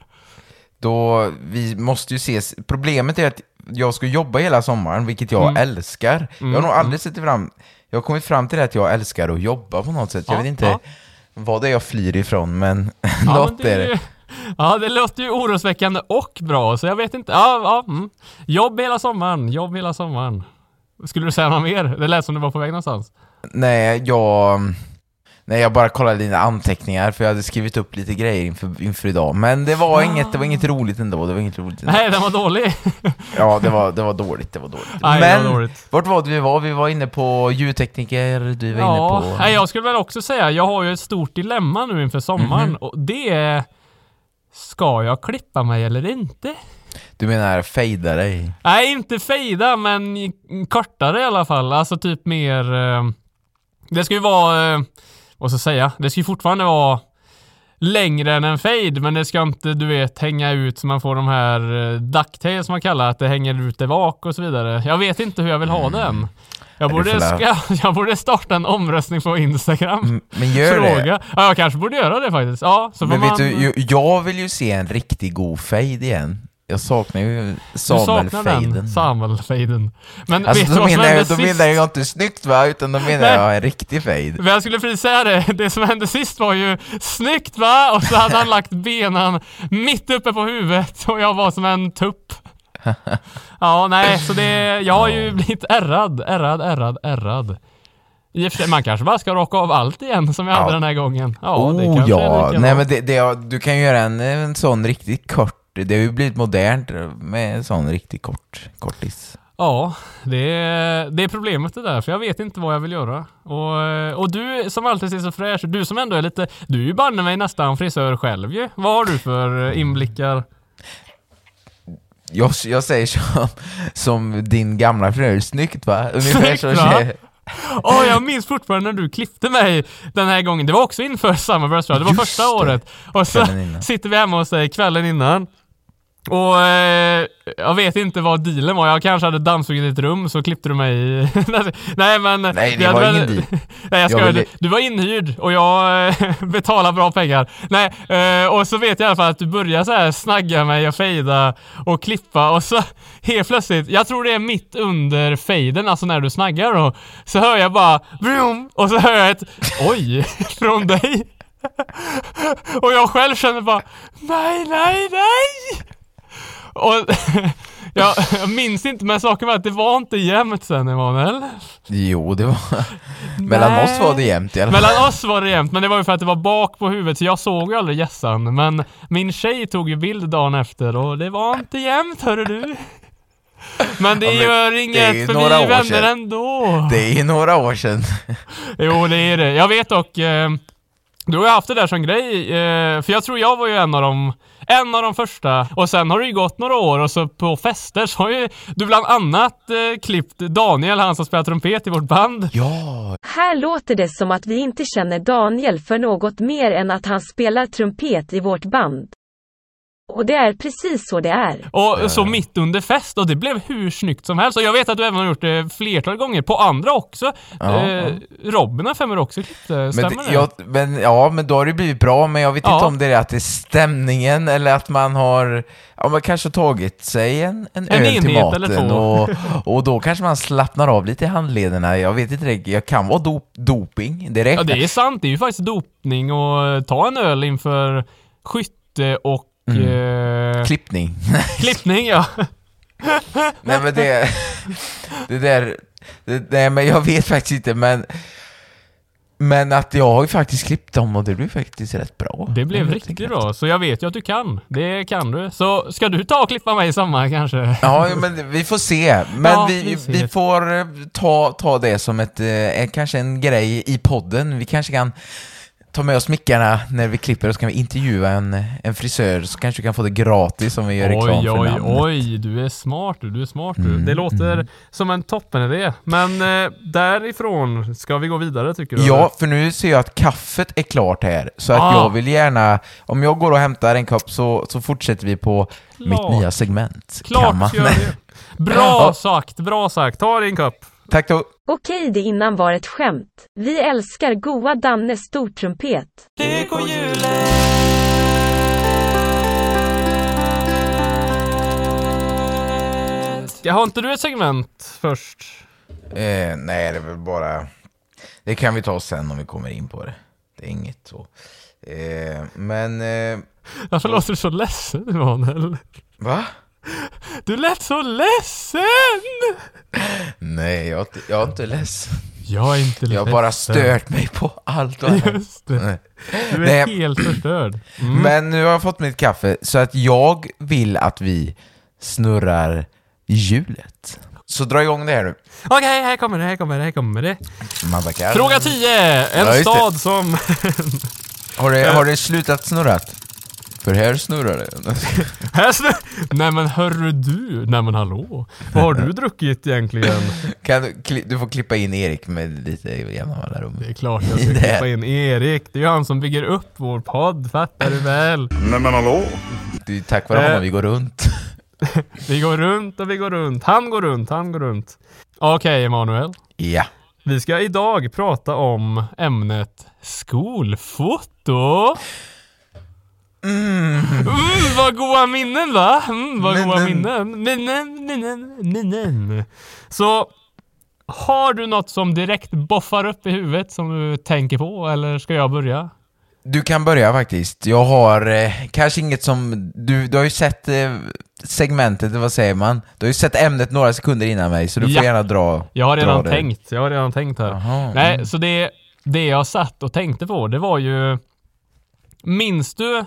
då, vi måste ju ses. Problemet är att jag ska jobba hela sommaren, vilket jag Mm. älskar. Jag har nog aldrig sett fram... Jag har kommit fram till det att jag älskar att jobba på något sätt. Jag Ja, vet inte ja. vad det är jag flyr ifrån, men Ja, men något det är är det. Ja, det låter ju oroväckande och bra, så jag vet inte. Ja, ja, mm. Jobb hela sommaren, jobb hela sommaren. Skulle du säga något mer? Det lät som du var på väg någonstans. Nej, jag... Nej, jag bara kollade dina anteckningar för jag hade skrivit upp lite grejer inför, inför idag. Men det var, inget, det var inget roligt ändå. Det var inget roligt ändå. Nej, den var dålig. Ja, det var, det var dåligt. Det var dåligt. Det Men var dåligt. vart var det vi var? Vi var inne på ljudtekniker, du var Ja, inne på... nej, jag skulle väl också säga, jag har ju ett stort dilemma nu inför sommaren Mhm. och det är Ska jag klippa mig eller inte? Du menar fejda dig? Nej, inte fejda, men kortare i alla fall. Alltså typ mer... Eh, det ska ju vara... Eh, vad ska jag säga? Det ska ju fortfarande vara längre än en fade, men det ska inte, du vet, hänga ut så man får de här eh, ducktails som man kallar att det hänger ut där bak och så vidare. Jag vet inte hur jag vill ha den. Jag borde, ska, jag borde starta en omröstning på Instagram. Mm, Men gör det. Fråga. Ja, jag kanske borde göra det faktiskt. Ja, så Men vet man... du, jag vill ju se en riktigt god fade igen. Jag saknar ju du saknar den, Samuel-faden. Samuel-faden. Men Alltså vet du då vad som hände då sist? menar jag inte snyggt va, utan då menar Nej. jag en riktig fade. Men jag skulle precis säga det, det som hände sist var ju snyggt va? Och så hade han lagt benen mitt uppe på huvudet och jag var som en tupp. Ja, nej, så det, jag har ju blivit ärrad, ärrad, ärrad, ärrad. I och för sig, man kanske bara ska raka av allt igen som jag Ja. hade den här gången. Ja, det oh kanske ja, det nej men det, det, du kan ju göra en, en sån riktigt kort, det har ju blivit modernt med en sån riktigt kort, kortis. Ja, det är, det är problemet det där, för jag vet inte vad jag vill göra. Och, och du som alltid ser så fräsch du som ändå är lite, du är ju banne mig nästan frisör själv ju. Vad har du för inblickar? Jag, jag säger som, som din gamla fru, snyggt va? Ungefär så Snyggt, va? tjej- Åh, jag minns fortfarande när du klippte mig den här gången. Det var också inför Summerburst tror jag. Det var Just första det. året. Och så sitter vi hemma hos dig kvällen innan. Och eh, jag vet inte vad dealen var. Jag kanske hade dammsugit ditt rum så klippte du mig i... Nej men... Nej, det hade var ingen deal. Nej jag Jag skojar. ville- Du, du var inhyrd och jag eh, betalar bra pengar. Nej, eh, och så vet jag i alla fall att du börjar så här snagga mig och fejda och klippa och så helt plötsligt, jag tror det är mitt under fejden, alltså när du snaggar då, så hör jag bara vroom, och så hör jag ett oj från dig. och jag själv känner bara nej, nej, nej! Och jag, jag minns inte, men saken var att det var inte jämnt sen Emanuel. Jo, det var... Mellan Nej. oss var det jämnt i alla fall. Mellan oss var det jämnt, men det var ju för att det var bak på huvudet så jag såg ju aldrig gässan. Men min tjej tog ju bild dagen efter och det var inte jämnt hörru du. Men det Ja, men gör det är inget ju för några vi är vänner sedan. ändå. Det är ju några år sedan. Jo, det är det. Jag vet dock, eh, du har ju haft det där som grej, eh, för jag tror jag var ju en av de en av de första och sen har det ju gått några år och så på fester så har ju du bland annat eh, klippt Daniel, han som spelar trumpet i vårt band. Ja, Här låter det som att vi inte känner Daniel för något mer än att han spelar trumpet i vårt band. Och det är precis så det är. Och så mitt under fest och det blev hur snyggt som helst. Och jag vet att du även har gjort det flertal gånger på andra också. Ja, eh, Robin har för också klippt men, det- det? jag, men, ja, men då har det blivit bra, men jag vet Ja. inte om det är att det är stämningen eller att man har Ja, man kanske har tagit sig en, en, En öl till maten två. och, och då kanske man slappnar av lite i handlederna. Jag vet inte, det jag kan vara dop, doping, det Ja, det är sant. Det är ju faktiskt dopning och ta en öl inför skytte och Mm. eh, Klippning. klippning, ja. Nej men det... Det där... Det, nej men jag vet faktiskt inte men... Men att jag har ju faktiskt klippt dem och det blev faktiskt rätt bra. Det blev Jag riktigt bra, så jag vet ju att du kan. Det kan du. Så ska du ta och klippa mig i sommar kanske? Ja, men vi får se. Men Ja, vi, vi får eh, ta, ta det som ett, eh, kanske en grej i podden. Vi kanske kan ta med oss mickarna när vi klipper och så kan vi intervjua en, en frisör så kanske vi kan få det gratis om vi gör reklam Oj, för oj, namnet. oj, du är smart du, du är smart du. Mm, Det låter som en toppenidé. Men eh, därifrån, ska vi gå vidare tycker du? Ja, för nu ser jag att kaffet är klart här. Så att Ah. jag vill gärna, om jag går och hämtar en kopp så, så fortsätter vi på mitt Klart. nya segment. Klart gör det. Bra sagt, bra sagt. Ta din kopp. Tack då. Okej, det innan var ett skämt. Vi älskar goa Danne stortrumpet. Jag har inte du ett segment först? Eh, nej, det är väl bara... Det kan vi ta sen om vi kommer in på det. Det är inget så. Eh, men... Eh, Varför låter du så ledsen Emanuel? va? Du lät så ledsen! Nej, jag, jag är inte ledsen. Jag är inte ledsen. Jag har bara stört mig på allt och. Just det. Nej. Du är Nej. helt förstörd. Mm. Men nu har jag fått mitt kaffe, så att jag vill att vi snurrar hjulet. Så dra igång det här nu. Okej, här kommer det, här kommer det, här kommer det. Fråga 10! En Ja, stad som... Har det, har det slutat snurrat? För här snurrar det. Här snö... Nej men hörru du, nej men hallå. Vad har du druckit egentligen? Kan du, kli- du får klippa in Erik med lite jämna mellanrum. Det är klart jag ska klippa in Erik. Det är ju han som bygger upp vår podd, fattar du väl? Nej men hallå? Det är tack vare Eh. honom vi går runt. Vi går runt och vi går runt. Han går runt, han går runt. Okej Emanuel. Ja. Vi ska idag prata om ämnet skolfoto. Mm, vad goa minnen va? Mm, vad goa Minnen. minnen. Minnen, minnen, minnen. Så, har du något som direkt boffar upp i huvudet som du tänker på eller ska jag börja? Du kan börja faktiskt. Jag har eh, kanske inget som... Du, du har ju sett eh, segmentet, vad säger man? Du har ju sett ämnet några sekunder innan mig, så du får Ja. gärna dra Jag har redan dra det. tänkt, jag har redan tänkt här. Jaha, Nej, mm. så det, det jag satt och tänkte på, det var ju... Minns du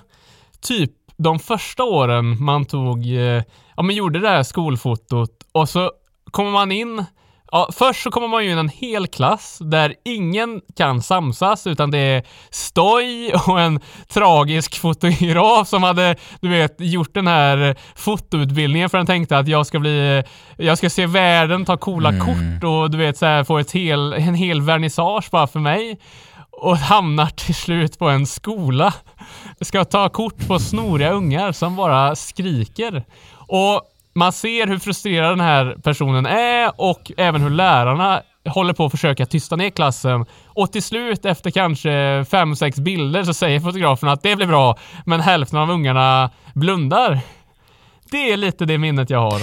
typ de första åren man tog, eh, ja men gjorde det här skolfotot och så kommer man in Ja, först så kommer man ju in en hel klass där ingen kan samsas utan det är stoj och en tragisk fotograf som hade, du vet, gjort den här fotoutbildningen för han tänkte att jag ska bli, jag ska se världen, ta coola kort och du vet så här, få ett hel, en hel vernissage bara för mig och hamnar till slut på en skola. Ska ta kort på snoriga ungar som bara skriker. Och man ser hur frustrerad den här personen är och även hur lärarna håller på att försöka tysta ner klassen. Och till slut efter kanske fem, sex bilder så säger fotografen att det blir bra, men hälften av ungarna blundar. Det är lite det minnet jag har.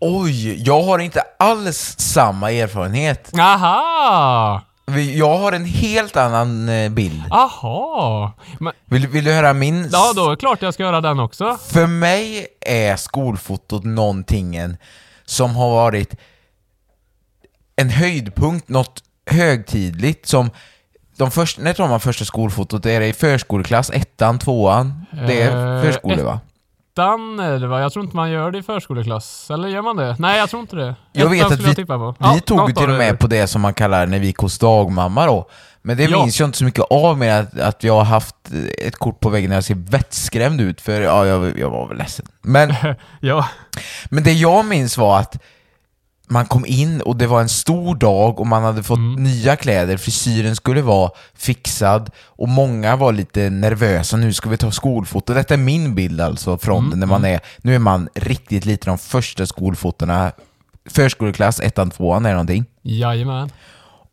Oj, jag har inte alls samma erfarenhet. Aha! Jag har en helt annan eh, bild. Aha! Men, Vill, vill du höra min? ja, då är det klart jag ska göra den också. För mig är skolfotot någonting som har varit en höjdpunkt, något högtidligt som de första, när tar man första skolfotot? Är det i förskoleklass? Ettan, tvåan? Det är Eh, förskole va? Ettan är det va? Jag tror inte man gör det i förskoleklass. Eller gör man det? Nej, jag tror inte det. Jag vet att vi, vi Ja, tog ju till och det. med på det som man kallar när vi gick hos dagmamma då. Men det Ja. minns jag inte så mycket av med att, att jag har haft ett kort på väggen när jag ser vettskrämd ut för ja, jag, jag var väl ledsen. Men Ja. Men det jag minns var att man kom in och det var en stor dag och man hade fått nya kläder, frisyren skulle vara fixad och många var lite nervösa, nu ska vi ta skolfoto. Detta är min bild alltså från när man är, nu är man riktigt lite de första skolfotona, förskoleklass, ettan, tvåan är någonting. Jajamän.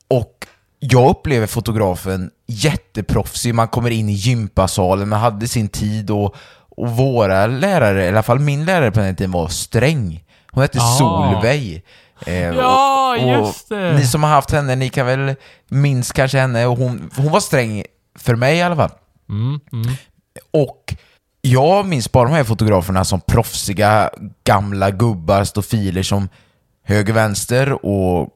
Och jag upplever fotografen jätteproffsig, man kommer in i gympasalen, man hade sin tid och, och våra lärare, i alla fall min lärare på den tiden var sträng. Hon hette Ah. Solveig. Eh, Ja, och, och just det. Ni som har haft henne, ni kan väl minns kanske henne, och hon, hon var sträng för mig i alla fall. Mm, mm. Och jag minns bara de här fotograferna som proffsiga gamla gubbar, stofiler som höger-vänster och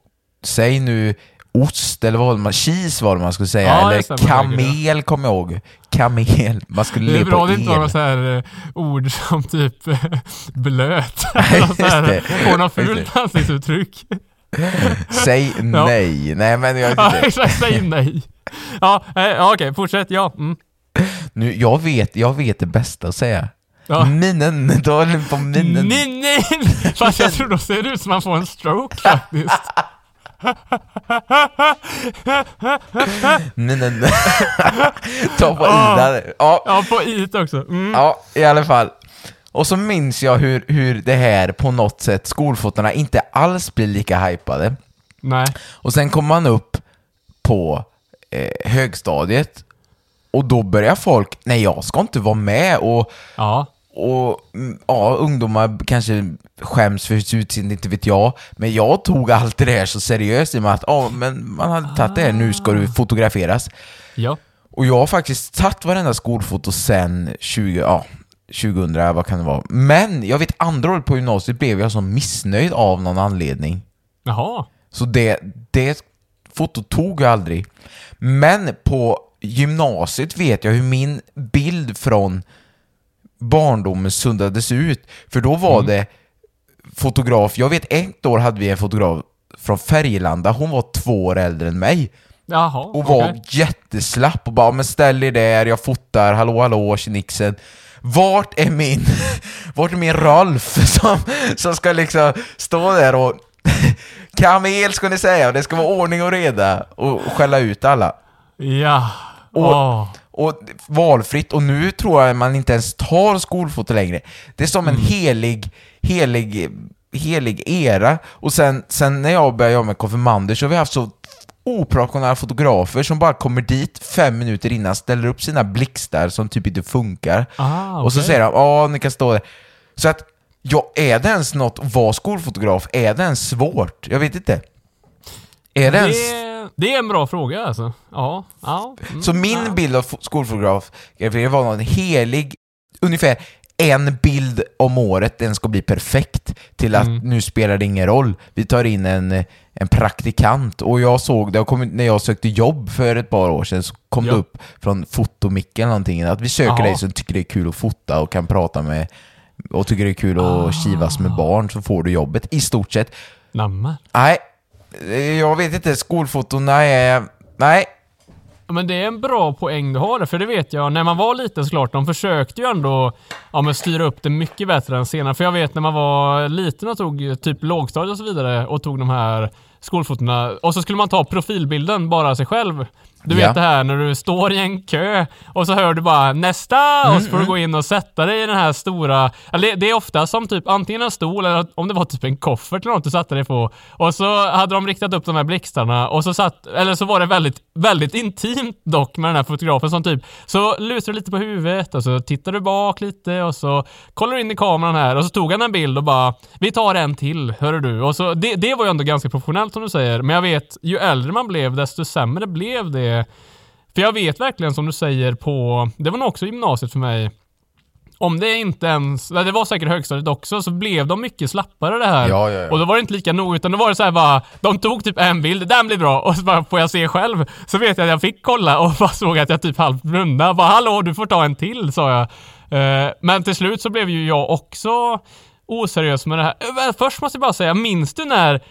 säg nu ost eller vad man, cheese var det man skulle säga, Ja, eller kamel kommer jag ihåg. Kamel, man skulle Det är bra att det inte var några så här eh, ord som typ eh, blöt. Får något fult ansiktsuttryck. Säg nej. Nej men jag Ja, exakt. Säg nej. Ja, eh, ja okej. Fortsätt. Ja. Mm. Nu, jag, vet, jag vet det bästa att säga. Ja. Minnen, då håller på minnen. Nej, nej! Fast jag tror då ser det ut som man får en stroke faktiskt. minnen. Ta på Ah. Ida. Ja, Ja, på it också. Mm. Ja, i alla fall. Och så minns jag hur, hur det här på något sätt, skolfotona inte alls blir lika hypade. Nej. Och sen kommer man upp på eh, högstadiet och då börjar folk, nej jag ska inte vara med och, Ja. Och mm, ja, ungdomar kanske skäms för sitt utseende, inte vet jag. Men jag tog alltid det här så seriöst i och med att ja, men man hade tagit det här, nu ska du fotograferas. Ja. Och jag har faktiskt tagit varenda skolfoto sen 20, ja, 2000, vad kan det vara? Men jag vet andra året på gymnasiet blev jag så missnöjd av någon anledning. Jaha. Så det, det fotot tog jag aldrig. Men på gymnasiet vet jag hur min bild från barndomen suddades ut. För då var det fotograf, jag vet ett år hade vi en fotograf från Färgelanda, hon var två år äldre än mig. Jaha. Och var okej. jätteslapp och bara men ställ er där, jag fotar, hallå hallå tjenixen. Vart är min, vart är min Rolf som, som ska liksom stå där och kamel ska ni säga, och det ska vara ordning och reda och skälla ut alla. Ja. Och, Åh. Och valfritt, och nu tror jag man inte ens tar skolfoto längre. Det är som en helig, helig, helig era. Och sen, sen när jag började jobba med konfirmander så har vi haft så oprofessionella fotografer som bara kommer dit fem minuter innan, ställer upp sina blixtar som typ inte funkar. Ah, Och så säger de ja ni kan stå där. Så att, ja, är det ens något att vara skolfotograf? Är det ens svårt? Jag vet inte. Är det ens... det, är en bra fråga alltså. Ja. ja. Mm. Så min bild av fo- skolfotograf det var någon helig, ungefär en bild om året, den ska bli perfekt, till att nu spelar det ingen roll. Vi tar in en, en praktikant och jag såg det, kom, när jag sökte jobb för ett par år sedan så kom Ja. det upp från fotomicken någonting att vi söker dig som tycker det är kul att fota och kan prata med och tycker det är kul att kivas med barn så får du jobbet, i stort sett. Nej, jag vet inte, skolfotona är... Nej, Men det är en bra poäng du har där, för det vet jag. När man var liten såklart, de försökte ju ändå ja, men styra upp det mycket bättre än senare. För jag vet när man var liten och tog typ lågstadiet och så vidare och tog de här skolfotona och så skulle man ta profilbilden, bara sig själv. Du Ja. vet det här när du står i en kö och så hör du bara nästa och så får du gå in och sätta dig i den här stora, eller det- är ofta som typ antingen en stol eller om det var typ en koffert eller något du satte dig på. Och så hade de riktat upp de här blixtarna och så satt, eller så var det väldigt, väldigt intimt dock med den här fotografen som typ, så lutar du lite på huvudet och så tittar du bak lite och så kollar du in i kameran här och så tog han en bild och bara, vi tar en till, hör du. Och så, det, det var ju ändå ganska professionellt som du säger. Men jag vet, ju äldre man blev desto sämre blev det. För jag vet verkligen som du säger på, det var nog också gymnasiet för mig. Om det inte ens, det var säkert högstadiet också, så blev de mycket slappare det här. Ja, ja, ja. Och då var det inte lika nog, utan då var det så här bara, de tog typ en bild, den blir bra, och så bara får jag se själv. Så vet jag att jag fick kolla och bara såg att jag typ halvt blundade. Bara hallå, du får ta en till, sa jag. Eh, men till slut så blev ju jag också oseriös med det här. Eh, Först måste jag bara säga, minns du när,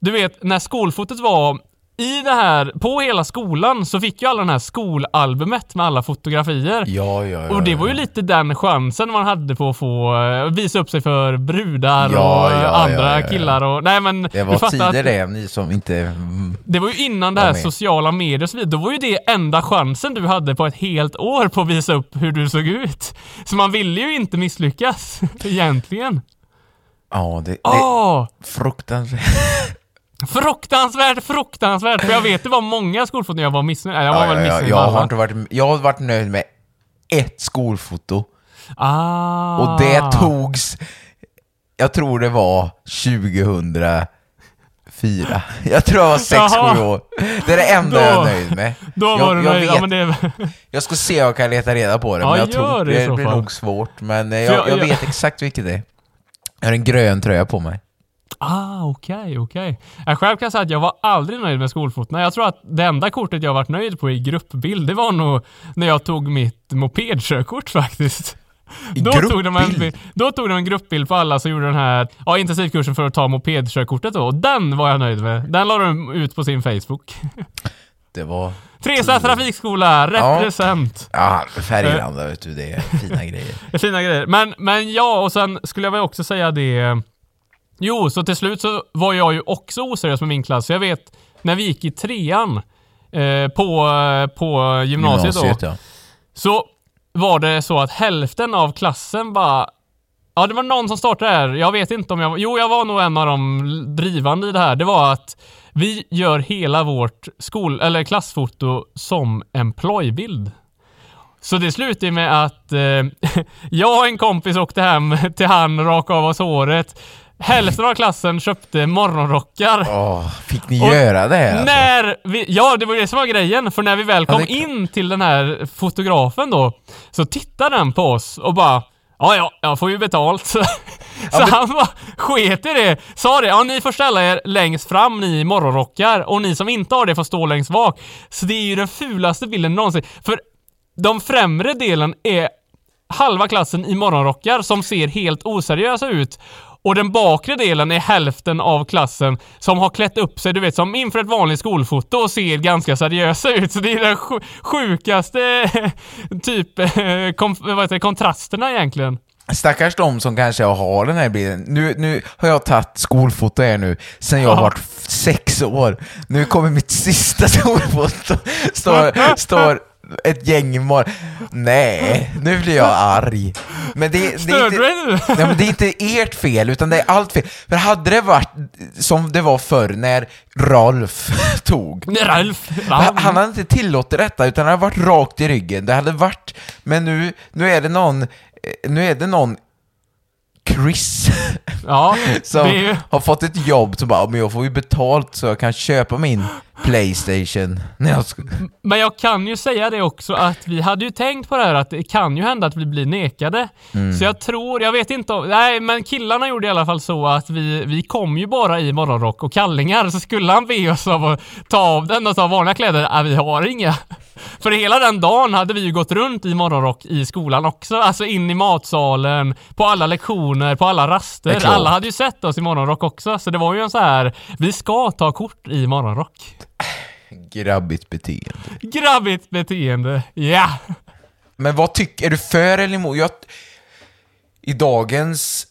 du vet, när skolfotot var i det här, på hela skolan så fick ju alla den här skolalbumet med alla fotografier. Ja, ja, ja. Och det var ju lite den chansen man hade på att få eh, visa upp sig för brudar Ja, och ja, andra killar och... Nej men... Det var tider det, ni som inte... Det var ju innan det här med. sociala medier och så vidare. Då var ju det enda chansen du hade på ett helt år på att visa upp hur du såg ut. Så man ville ju inte misslyckas, egentligen. Ja, det, det Åh! fruktansvärt. Fruktansvärt, fruktansvärt! För jag vet det var många skolfoton jag var missnöjd Jag var Ja, väl ja, ja, missnöjd jag, har inte varit, jag har varit nöjd med ett skolfoto. Ah. Och det togs, jag tror det var 2004. Jag tror jag var 6-7 Jaha. år. Det är det enda Då- jag är nöjd med. Då jag, var du jag, nöjd. vet, Ja, men det... jag ska se om jag kan leta reda på det, Ja, men jag tror det det blir fall. nog svårt. Men eh, jag- jag jag- vet exakt vilket det är. Jag har en grön tröja på mig. Ah, okej, okej. Jag själv kan säga att jag var aldrig nöjd med skolfotona. Jag tror att det enda kortet jag varit nöjd på i gruppbild, det var nog när jag tog mitt mopedkörkort faktiskt. I Då tog, de en, gruppbild? då tog de en gruppbild på alla som gjorde den här ja, intensivkursen för att ta mopedkörkortet då. Och den var jag nöjd med. Den la de ut på sin Facebook. Det var... Trestad trafikskola, represent. Ja, Färgelanda vet du, det är fina grejer. Det är fina grejer. Men, men ja, och sen skulle jag väl också säga det... Jo, så till slut så var jag ju också oseriös med min klass. Så jag vet, när vi gick i trean eh, på, på gymnasiet, Gymnasiet, då, ja. så var det så att hälften av klassen bara... Ja, det var någon som startade det här. Jag vet inte om jag. Jo, jag var nog en av de drivande i det här. Det var att vi gör hela vårt skol... eller klassfoto som en plojbild. Så det slutade med att eh, jag och en kompis åkte hem till han, raka av oss håret. Hälften av klassen köpte morgonrockar. Åh, fick ni Och göra det alltså? När vi, ja, det var det som var grejen. För när vi väl Ja, kom det klart. in till den här fotografen då, så tittade den på oss och bara Ja, ja, jag får ju betalt. Så, så han bara sket i det. Sa det, ja ni får ställa er längst fram ni i morgonrockar och ni som inte har det får stå längst bak. Så det är ju den fulaste bilden någonsin. För de främre delen är halva klassen i morgonrockar som ser helt oseriösa ut. Och den bakre delen är hälften av klassen som har klätt upp sig, du vet, som inför ett vanligt skolfoto och ser ganska seriösa ut. Så det är den sj- sjukaste typ eh, kom, vad heter det, kontrasterna egentligen. Stackars de som kanske har den här bilden. Nu, nu har jag tagit skolfoto här nu, sen jag Ja. varit sex år. Nu kommer mitt sista skolfoto. Står, står ett gäng morgon. Nej, nu blir jag arg. Men det, det är inte... Nej, men det är inte ert fel, utan det är allt fel. För hade det varit som det var förr när Rolf tog, Ralf. han, han hade inte tillåtit detta, utan det hade varit rakt i ryggen. Det hade varit, men nu, nu är det någon, eh, nu är det någon Chris Ja, som ju... har fått ett jobb som bara, men jag får ju betalt så jag kan köpa min Playstation. När jag ska... Men jag kan ju säga det också att vi hade ju tänkt på det här att det kan ju hända att vi blir nekade. Så jag tror, jag vet inte om, nej men killarna gjorde i alla fall så att vi, vi kom ju bara i morgonrock och kallingar så skulle han be oss av att ta av den och ta vanliga kläder, nej vi har inga. För hela den dagen hade vi ju gått runt i morgonrock i skolan också, alltså in i matsalen, på alla lektioner, på alla raster. Alla hade ju sett oss i morgonrock också, så det var ju en så här, vi ska ta kort i morgonrock. Grabbigt beteende. Grabbigt beteende, ja! Men vad tycker, är du för eller emot? Jag, I dagens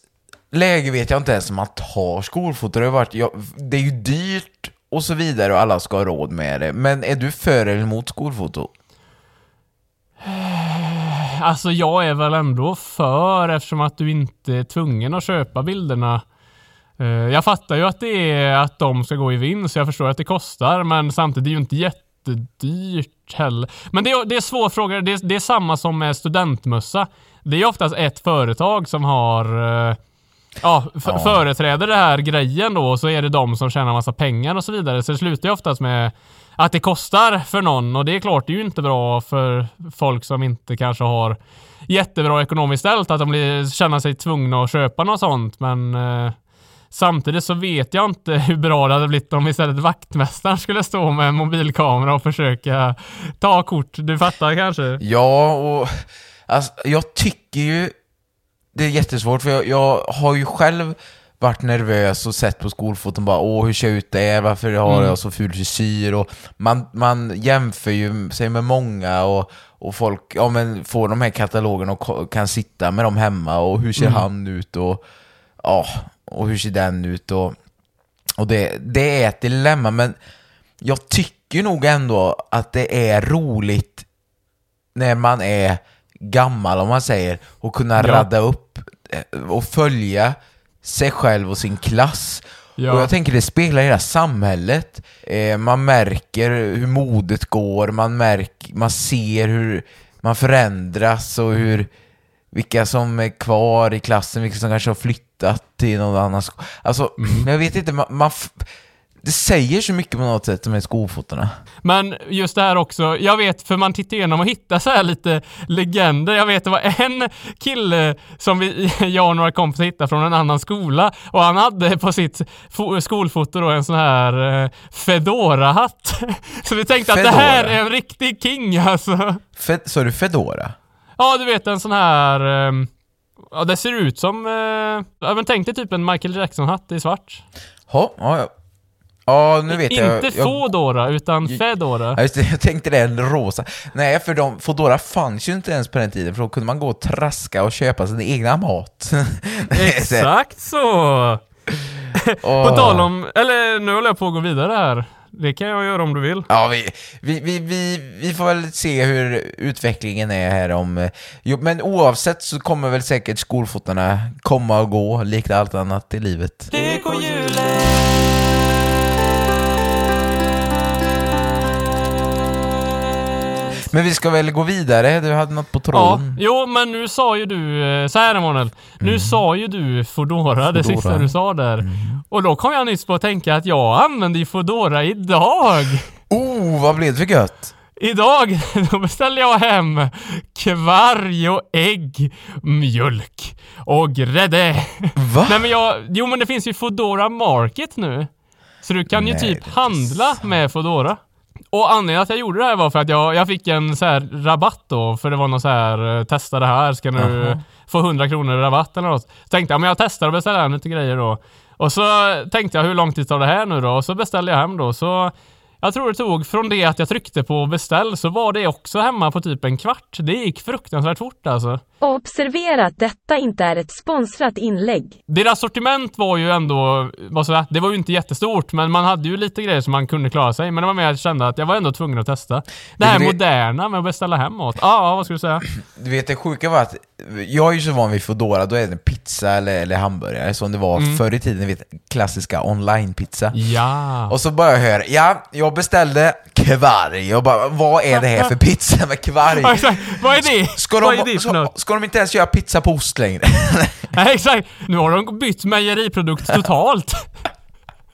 läge vet jag inte ens om man tar skolfoto. Det, har varit, jag, det är ju dyrt och så vidare och alla ska ha råd med det. Men är du för eller emot skolfoto? Alltså jag är väl ändå för eftersom att du inte är tvungen att köpa bilderna. Eh, jag fattar ju att det är att de ska gå i vinst, jag förstår att det kostar, men samtidigt är det ju inte jättedyrt heller. Men det är, det är svår fråga, det är, det är samma som med studentmössa. Det är ju oftast ett företag som har eh, ja, Ja. företräder det här grejen då så är det de som tjänar massa pengar och så vidare. Så det slutar ju oftast med att det kostar för någon och det är klart, det är ju inte bra för folk som inte kanske har jättebra ekonomiskt ställt att de blir, känner sig tvungna att köpa något sånt men eh, Samtidigt så vet jag inte hur bra det hade blivit om istället vaktmästaren skulle stå med en mobilkamera och försöka ta kort. Du fattar kanske? Ja, och alltså, jag tycker ju det är jättesvårt för jag, jag har ju själv varit nervös och sett på skolfoton bara åh hur ser jag ut där, varför har jag så ful frisyr? Och man, man jämför ju sig med många och, och folk ja, men får de här katalogerna och kan sitta med dem hemma och hur ser han ut och ja, och hur ser den ut och, och det, det är ett dilemma men jag tycker nog ändå att det är roligt när man är gammal, om man säger, och kunna Ja. radda upp eh, och följa sig själv och sin klass. Ja. Och jag tänker det speglar hela samhället. Eh, man märker hur modet går, man, märker, man ser hur man förändras och hur vilka som är kvar i klassen, vilka som kanske har flyttat till någon annan skola. Alltså, Mm. jag vet inte, man, man det säger så mycket på något sätt, de här skofotona. Men just det här också, jag vet för man tittar igenom och hittar så här lite legender. Jag vet det var en kille som vi, jag och några kompisar hittade från en annan skola och han hade på sitt fo- skolfoto då en sån här eh, Fedora-hatt. Så vi tänkte att det här Fedora? är en riktig king alltså. Fe, sa du Fedora? Ja, du vet en sån här... ehm, ja, det ser ut som... eh, ja, men tänk dig typ en Michael Jackson-hatt i svart. Ja, ja, ja. Ja, nu vet jag. Inte jag, Fodora, utan Fedora. Ja, just det, jag tänkte det, rosa. Nej, för de, Foodora fanns ju inte ens på den tiden, för då kunde man gå och traska och köpa sin egna mat. Exakt så! På tal om... Eller nu håller jag på att gå vidare här. Det kan jag göra om du vill. Ja, vi, vi, vi, vi, vi får väl se hur utvecklingen är här om... Jo, men oavsett så kommer väl säkert skolfotona komma och gå, likt allt annat i livet. Men vi ska väl gå vidare, du hade något på Ja, tråden? jo men nu sa ju du, eh, så här Emanuel. Nu sa ju du Fodora, det sista du sa där. Och då kom jag nyss på att tänka att jag använder ju Fodora idag. Oh, vad blev det för gött? Idag då beställde jag hem kvarg och ägg, mjölk och grädde. Va? Nej men jag, jo men det finns ju Fodora Market nu. Så du kan ju Nej, är typ handla med Fodora. Och anledningen att jag gjorde det här var för att jag, jag fick en så här rabatt då, för det var någon så här eh, testa det här, ska du få 100 kronor i rabatt eller något. Så tänkte jag, men jag testar och beställer hem lite grejer då. Och så tänkte jag, hur lång tid tar det här nu då? Och så beställde jag hem då, så jag tror det tog från det att jag tryckte på beställ så var det också hemma på typ en kvart. Det gick fruktansvärt fort alltså. Observera att detta inte är ett sponsrat inlägg. Deras sortiment var ju ändå, vad säga, det var ju inte jättestort men man hade ju lite grejer som man kunde klara sig. Men det var mer att jag kände att jag var ändå tvungen att testa. Det här det- moderna med att beställa hem mat. Ja, ja, vad skulle du säga? Du vet det sjuka var att jag är ju så van vid Foodora, då är det pizza eller, eller hamburgare som det var Mm. förr i tiden, vet klassiska online-pizza. Ja. Och så bara jag hör, ja, jag beställde kvarg. Jag bara, vad är det här för pizza med kvarg? Ja, exakt. Vad är det? Ska vad är de, det ska, ska de inte ens göra pizza på ost längre? Nej, exakt. Nu har de bytt mejeriprodukt totalt.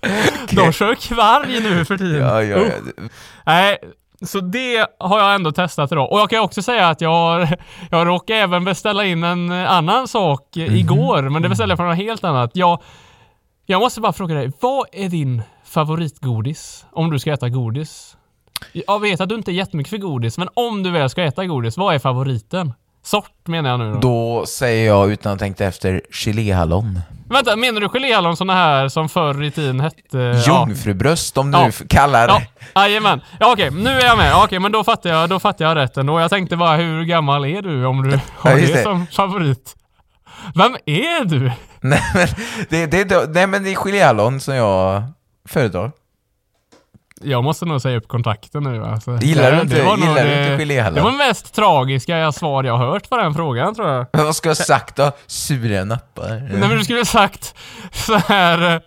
De kör kvarg nu för tiden. ja, ja, ja. Nej, så det har jag ändå testat idag. Och jag kan också säga att jag jag råkade även beställa in en annan sak eh, igår, men det beställde jag från något helt annat. Jag, jag måste bara fråga dig, vad är din favoritgodis? Om du ska äta godis? Jag vet att du inte är jättemycket för godis, men om du väl ska äta godis, vad är favoriten? Sort menar jag nu då. Då säger jag utan att tänka efter, geléhallon. Vänta, menar du geléhallon såna här som förr i tiden hette... ja. Jungfrubröst om du Ja. kallar Ja, jajamän. Ja okej, nu är jag med. Okej, men då fattar jag, då fattar jag rätt ändå. Jag tänkte bara, hur gammal är du om du har Ja, det det. som favorit? Vem är du? Nej men det, det, det, nej, men det är geléhallon som jag föredrar. Jag måste nog säga upp kontakten nu alltså. Gillar du Det- inte- det var nog gillar du det- inte geléhallon? Det var mest tragiska jag svar jag har hört på den frågan tror jag. Vad ska jag sagt då? Sura nappar? Nej men du skulle ha sagt så här eh,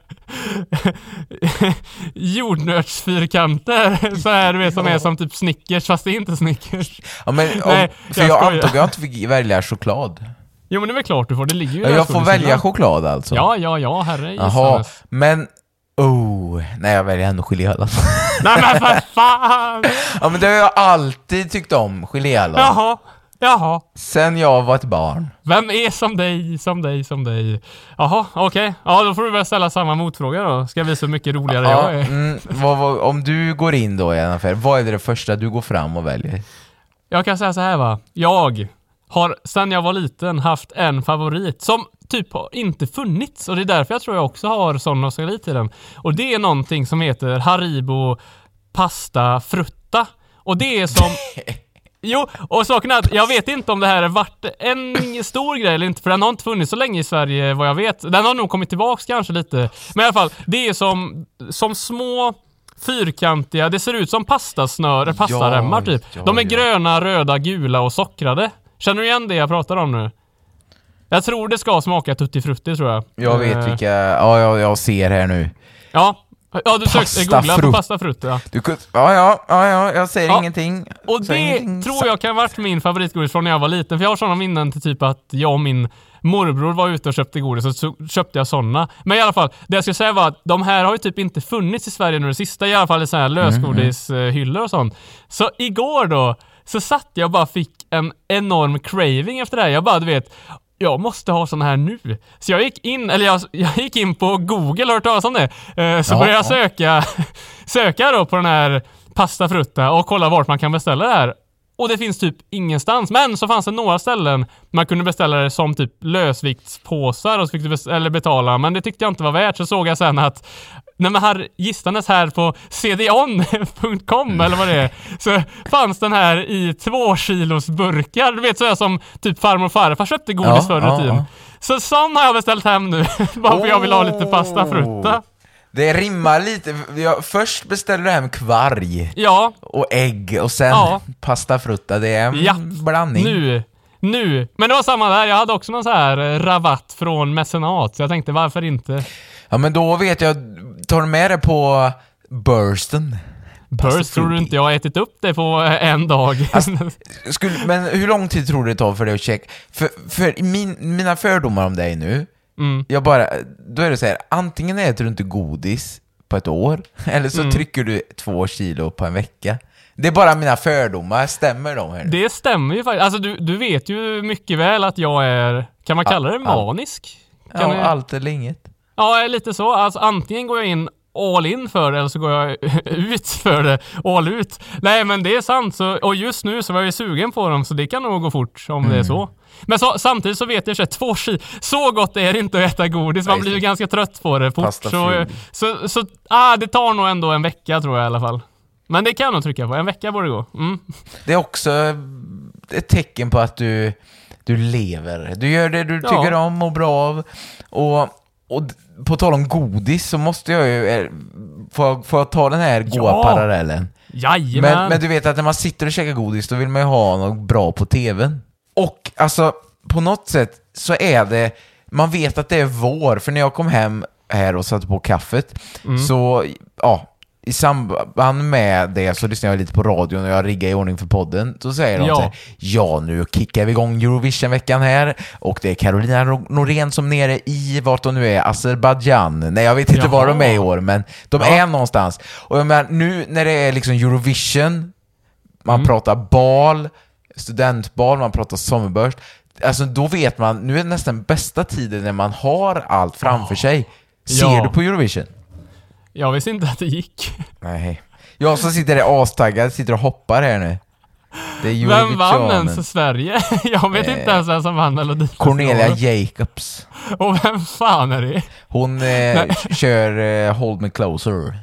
jordnötsfyrkanter, så här du vet som är som typ Snickers fast det är inte Snickers. Ja, men, om, Nej, för jag jag, antog att jag inte fick välja choklad. Jo men det är väl klart du får, det ligger ju Ja, jag får välja choklad alltså? Ja, ja, ja, herre Jaha, men... Oh, nej jag väljer ändå geléhallon. Nej men för fan! ja men det har jag alltid tyckt om, geléhallon. Jaha, jaha. Sen jag var ett barn. Vem är som dig, som dig, som dig? Jaha, okej. Ja, då får du väl ställa samma motfråga då. Ska jag visa hur mycket roligare Ja, jag är. mm, vad, vad, om du går in då i en affär, vad är det första du går fram och väljer? Jag kan säga så här va. Jag har sedan jag var liten haft en favorit som typ har inte funnits och det är därför jag tror jag också har sån nostalgi i den. Och det är någonting som heter Haribo Pasta Frutta. Och det är som... Jo, och saken är att jag vet inte om det här varit en stor grej eller inte, för den har inte funnits så länge i Sverige vad jag vet. Den har nog kommit tillbaks kanske lite. Men i alla fall, det är som, som små fyrkantiga, det ser ut som pastasnör, pastaremmar typ. ja, De är ja. gröna, röda, gula och sockrade. Känner du igen det jag pratar om nu? Jag tror det ska smaka tutti frutti tror jag. Jag vet Eh, vilka, ja jag, jag ser här nu. Ja. Ja, du sökte, Pasta googla på pasta frutti ja. Du kunde, ja, ja, ja, ja, jag säger Ja. ingenting. Och Säger det ingenting. tror jag kan ha varit min favoritgodis från när jag var liten. För jag har sådana minnen till typ att jag och min morbror var ute och köpte godis och så köpte jag sådana. Men i alla fall, det jag skulle säga var att de här har ju typ inte funnits i Sverige nu det sista, i alla fall i sådana här lösgodishyllor och sånt. Så igår då, så satt jag och bara fick en enorm craving efter det här. Jag bara, du vet, jag måste ha sån här nu. Så jag gick in, eller jag, jag gick in på Google, har hört talas om det? Eh, Så Ja, började jag ja. söka, söka då på den här pasta frutta och kolla vart man kan beställa det här. Och det finns typ ingenstans. Men så fanns det några ställen man kunde beställa det som typ lösviktspåsar och så fick du eller betala. Men det tyckte jag inte var värt. Så såg jag sen att när man här gistandes här på cdon.com eller vad det är, så fanns den här i två kilos burkar. Du vet sådär som typ farmor och farfar köpte godis Ja, förr i ja, tiden. ja. Så sån har jag beställt hem nu, bara för jag vill ha lite pasta frutta. Det rimmar lite, jag, först beställer du hem kvarg Ja, och ägg och sen Ja. pasta frutta, det är en Ja, blandning. Nu, nu. Men det var samma där, jag hade också någon så här eh, rabatt från mecenat, så jag tänkte varför inte? Ja men då vet jag, tar du med det på bursten? Burst tror du inte jag har ätit upp det på en dag? Alltså, Skulle, men hur lång tid tror du det tar för dig att checka? För, för min, mina fördomar om dig nu, Mm. jag bara, då är det så här, antingen äter du inte godis på ett år, eller Mm. så trycker du två kilo på en vecka. Det är bara mina fördomar, stämmer de här nu? Det stämmer ju faktiskt. Alltså du, du vet ju mycket väl att jag är, kan man kalla det manisk? Kan ja, allt eller inget. Ja, lite så. Alltså antingen går jag in all in för det eller så går jag ut för det, all ut. Nej men det är sant, så, och just nu så var jag ju sugen på dem så det kan nog gå fort om det är så. Men så, samtidigt så vet jag att två kilo, så gott är det inte att äta godis, man blir ju ganska trött på det fort. Pasta Så, så, så, ah, det tar nog ändå en vecka tror jag i alla fall. Men det kan jag nog trycka på, en vecka borde gå. Mm. Det är också ett tecken på att du, du lever. Du gör det du Ja. tycker om och bra av. Och, och på tal om godis så måste jag ju... eh, Får jag, får jag ta den här goa Ja. parallellen? Jajamän! Men, men du vet att när man sitter och käkar godis då vill man ju ha något bra på tvn. Och alltså, på något sätt så är det... Man vet att det är vår, för när jag kom hem här och satte på kaffet så, ja, i samband med det så lyssnade jag lite på radion och jag riggade i ordning för podden. Så säger de Ja. så här, ja nu kickar vi igång Eurovision-veckan här och det är Carolina Nor- Norén som nere i, vart de nu är, Azerbajdzjan. Nej jag vet inte var de är i år men de Ja. är någonstans. Och jag menar, nu när det är liksom Eurovision, man Mm. pratar bal, studentbal, man pratar sommarburst. Alltså då vet man, nu är det nästan bästa tiden när man har allt framför sig. Ser Ja. du på Eurovision? Jag visste inte att det gick. Nej. Jag som sitter där astaggad, sitter och hoppar här nu. Det är Vem vann ens Sverige? Jag vet inte ens vem som vann Melodifestivalen. Cornelia Jacobs. Och vem fan är det? Hon eh, kör eh, Hold Me Closer.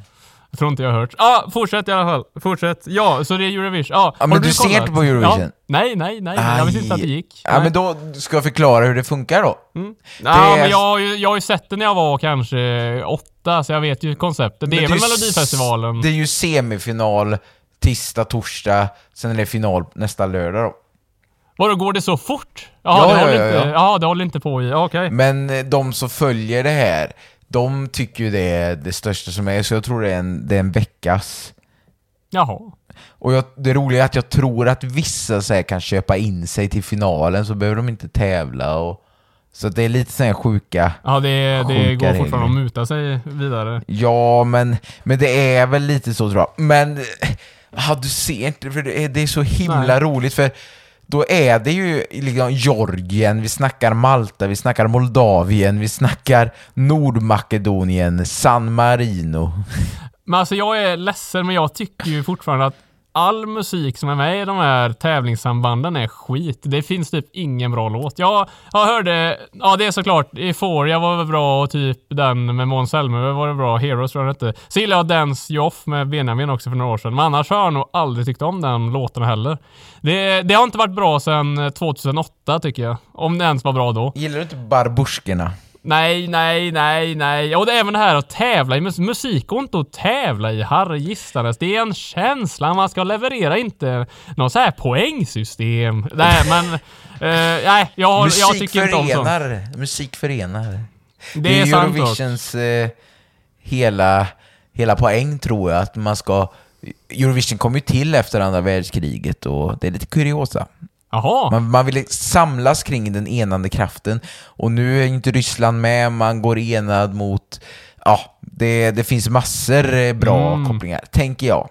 Jag tror inte jag har hört. Ja, ah, fortsätt i alla fall. Fortsätt. Ja, så det är Eurovision. Ah, Ja, men har du ser inte på Eurovision? Ja. Nej, nej, nej. Jag visste inte att det gick. Ja, Nej. men då ska jag förklara hur det funkar då. Ja, det- men jag, har ju- jag har ju sett det när jag var kanske åtta, så jag vet ju konceptet. Det Men är väl Melodifestivalen? Det är ju semifinal tisdag, torsdag, sen är det final nästa lördag då. Vadå, går det så fort? Ja, Jaha, det, ja, ja, inte, ja. Det håller inte på i. Okej. Men eh, de som följer det här, de tycker ju det är det största som är, så jag tror det är en, det är en veckas Jaha. Och jag, det roliga är att jag tror att vissa så här, kan köpa in sig till finalen så behöver de inte tävla. Och, så det är lite så här sjuka... Ja, det, det Sjuka går fortfarande regler. att muta sig vidare. Ja, men, men det är väl lite så tror jag. Men ja, du ser inte, för det är, det är så himla Nej. roligt för då är det ju liksom Georgien, vi snackar Malta, vi snackar Moldavien, vi snackar Nordmakedonien, San Marino. Men alltså jag är ledsen, men jag tycker ju fortfarande att all musik som är med i de här tävlingssambanden är skit. Det finns typ ingen bra låt. Jag, jag hörde, ja det är såklart, Euphoria var väl bra och typ den med Måns Zelmerlöw var det bra, Heroes tror jag inte. hette. Så gillar jag Dance You Off med Benjamin också för några år sedan. Men annars har jag nog aldrig tyckt om den låten heller. Det, det har inte varit bra sedan 2008 tycker jag. Om det ens var bra då. Gillar du inte Barbuskerna? Nej, nej, nej, nej. Och det är även det här att tävla i mus- musik och inte att tävla i Harry Gistares. Det är en känsla man ska leverera, inte något så här poängsystem. Nej, men... eh, nej, jag, har- jag Musik tycker inte om sånt. förenar, musik förenar. Det är sant dock. Eurovisions eh, hela, hela poäng tror jag, att man ska... Eurovision kom ju till efter andra världskriget och det är lite kuriosa. Jaha. Man, man vill samlas kring den enande kraften och nu är inte Ryssland med, man går enad mot... Ja, det, det finns massor eh, bra Mm. kopplingar, tänker jag.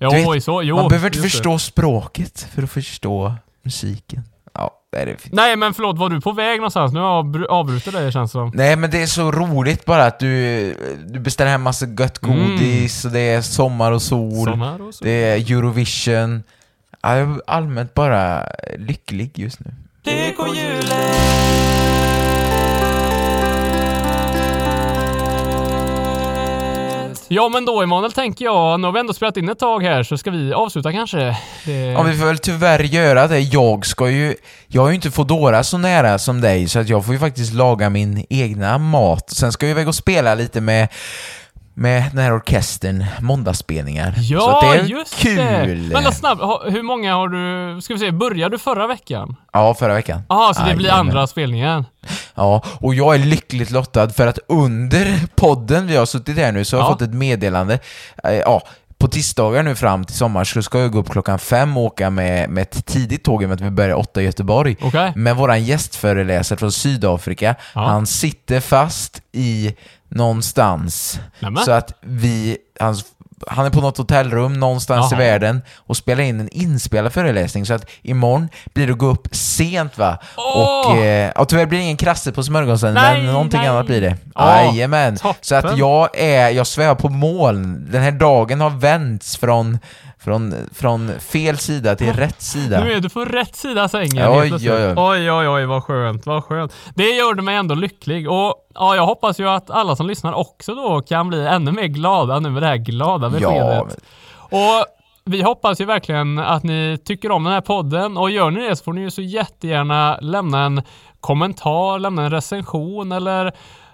Jo, vet, så, jo, man behöver inte just det. förstå språket för att förstå musiken. Ja, det är det. Nej, men förlåt, var du på väg någonstans? Nu avbrutit dig känns det som. Nej men det är så roligt bara att du, du beställer hem massa gött godis och det är sommar och sol, Sommar och så. det är Eurovision. Ja, Jag är allmänt bara lycklig just nu. Ja, men då Emanuel tänker jag, nu har vi ändå spelat in ett tag här, så ska vi avsluta kanske? Det... Ja, vi får väl tyvärr göra det. Jag ska ju... Jag har ju inte Foodora så nära som dig, så att jag får ju faktiskt laga min egna mat. Sen ska väl gå och spela lite med, med den här orkestern, måndagsspelningar. så Ja, att det är just kul! det! Men då snabbt, hur många har du... Ska vi se, började du förra veckan? Ja, förra veckan. Jaha, så det blir Jajamän. andra spelningen? Ja, och jag är lyckligt lottad för att under podden vi har suttit här nu så har jag Ja. fått ett meddelande. Eh, Ja, på tisdagar nu fram till sommar så ska jag gå upp klockan fem och åka med, med ett tidigt tåg i och med att vi börjar åtta i Göteborg. Okej. Men våran gästföreläsare från Sydafrika, Ja. han sitter fast i någonstans. Nämen. Så att vi, hans, han är på något hotellrum någonstans Jaha. i världen och spelar in en inspelad föreläsning. Så att imorgon blir det att gå upp sent va? Åh! Och eh, ja, tyvärr blir det ingen krasse på smörgåsen, men någonting nej. annat blir det. Jajamän. toppen. Så att jag är, jag svävar på moln. Den här dagen har vänts från, från, från fel sida till rätt sida. Nu är du på rätt sida sängen Oj, oj, oj. oj, oj, oj, vad skönt, vad skönt. Det gör mig ändå lycklig och ja, jag hoppas ju att alla som lyssnar också då kan bli ännu mer glada nu med det här glada beskedet. Ja, Och vi hoppas ju verkligen att ni tycker om den här podden och gör ni det så får ni ju så jättegärna lämna en kommentar, lämna en recension eller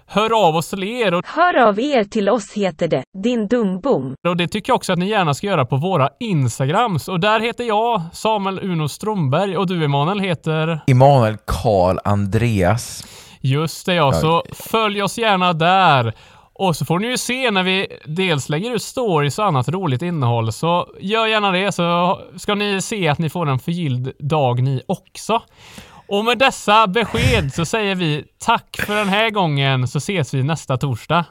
hör av oss till er och, Hör av er till oss heter det, din dumbom. och det tycker jag också att ni gärna ska göra på våra Instagrams och där heter jag Samuel Uno Strömberg och du Emanuel heter Emanuel Karl Andreas. Just det ja, så följ oss gärna där. Och så får ni ju se när vi dels lägger ut stories och annat roligt innehåll, så gör gärna det så ska ni se att ni får en förgylld dag ni också. Och med dessa besked så säger vi tack för den här gången så ses vi nästa torsdag.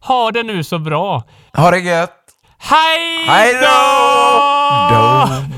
Ha det nu så bra. Ha det gött! Hej Hej då!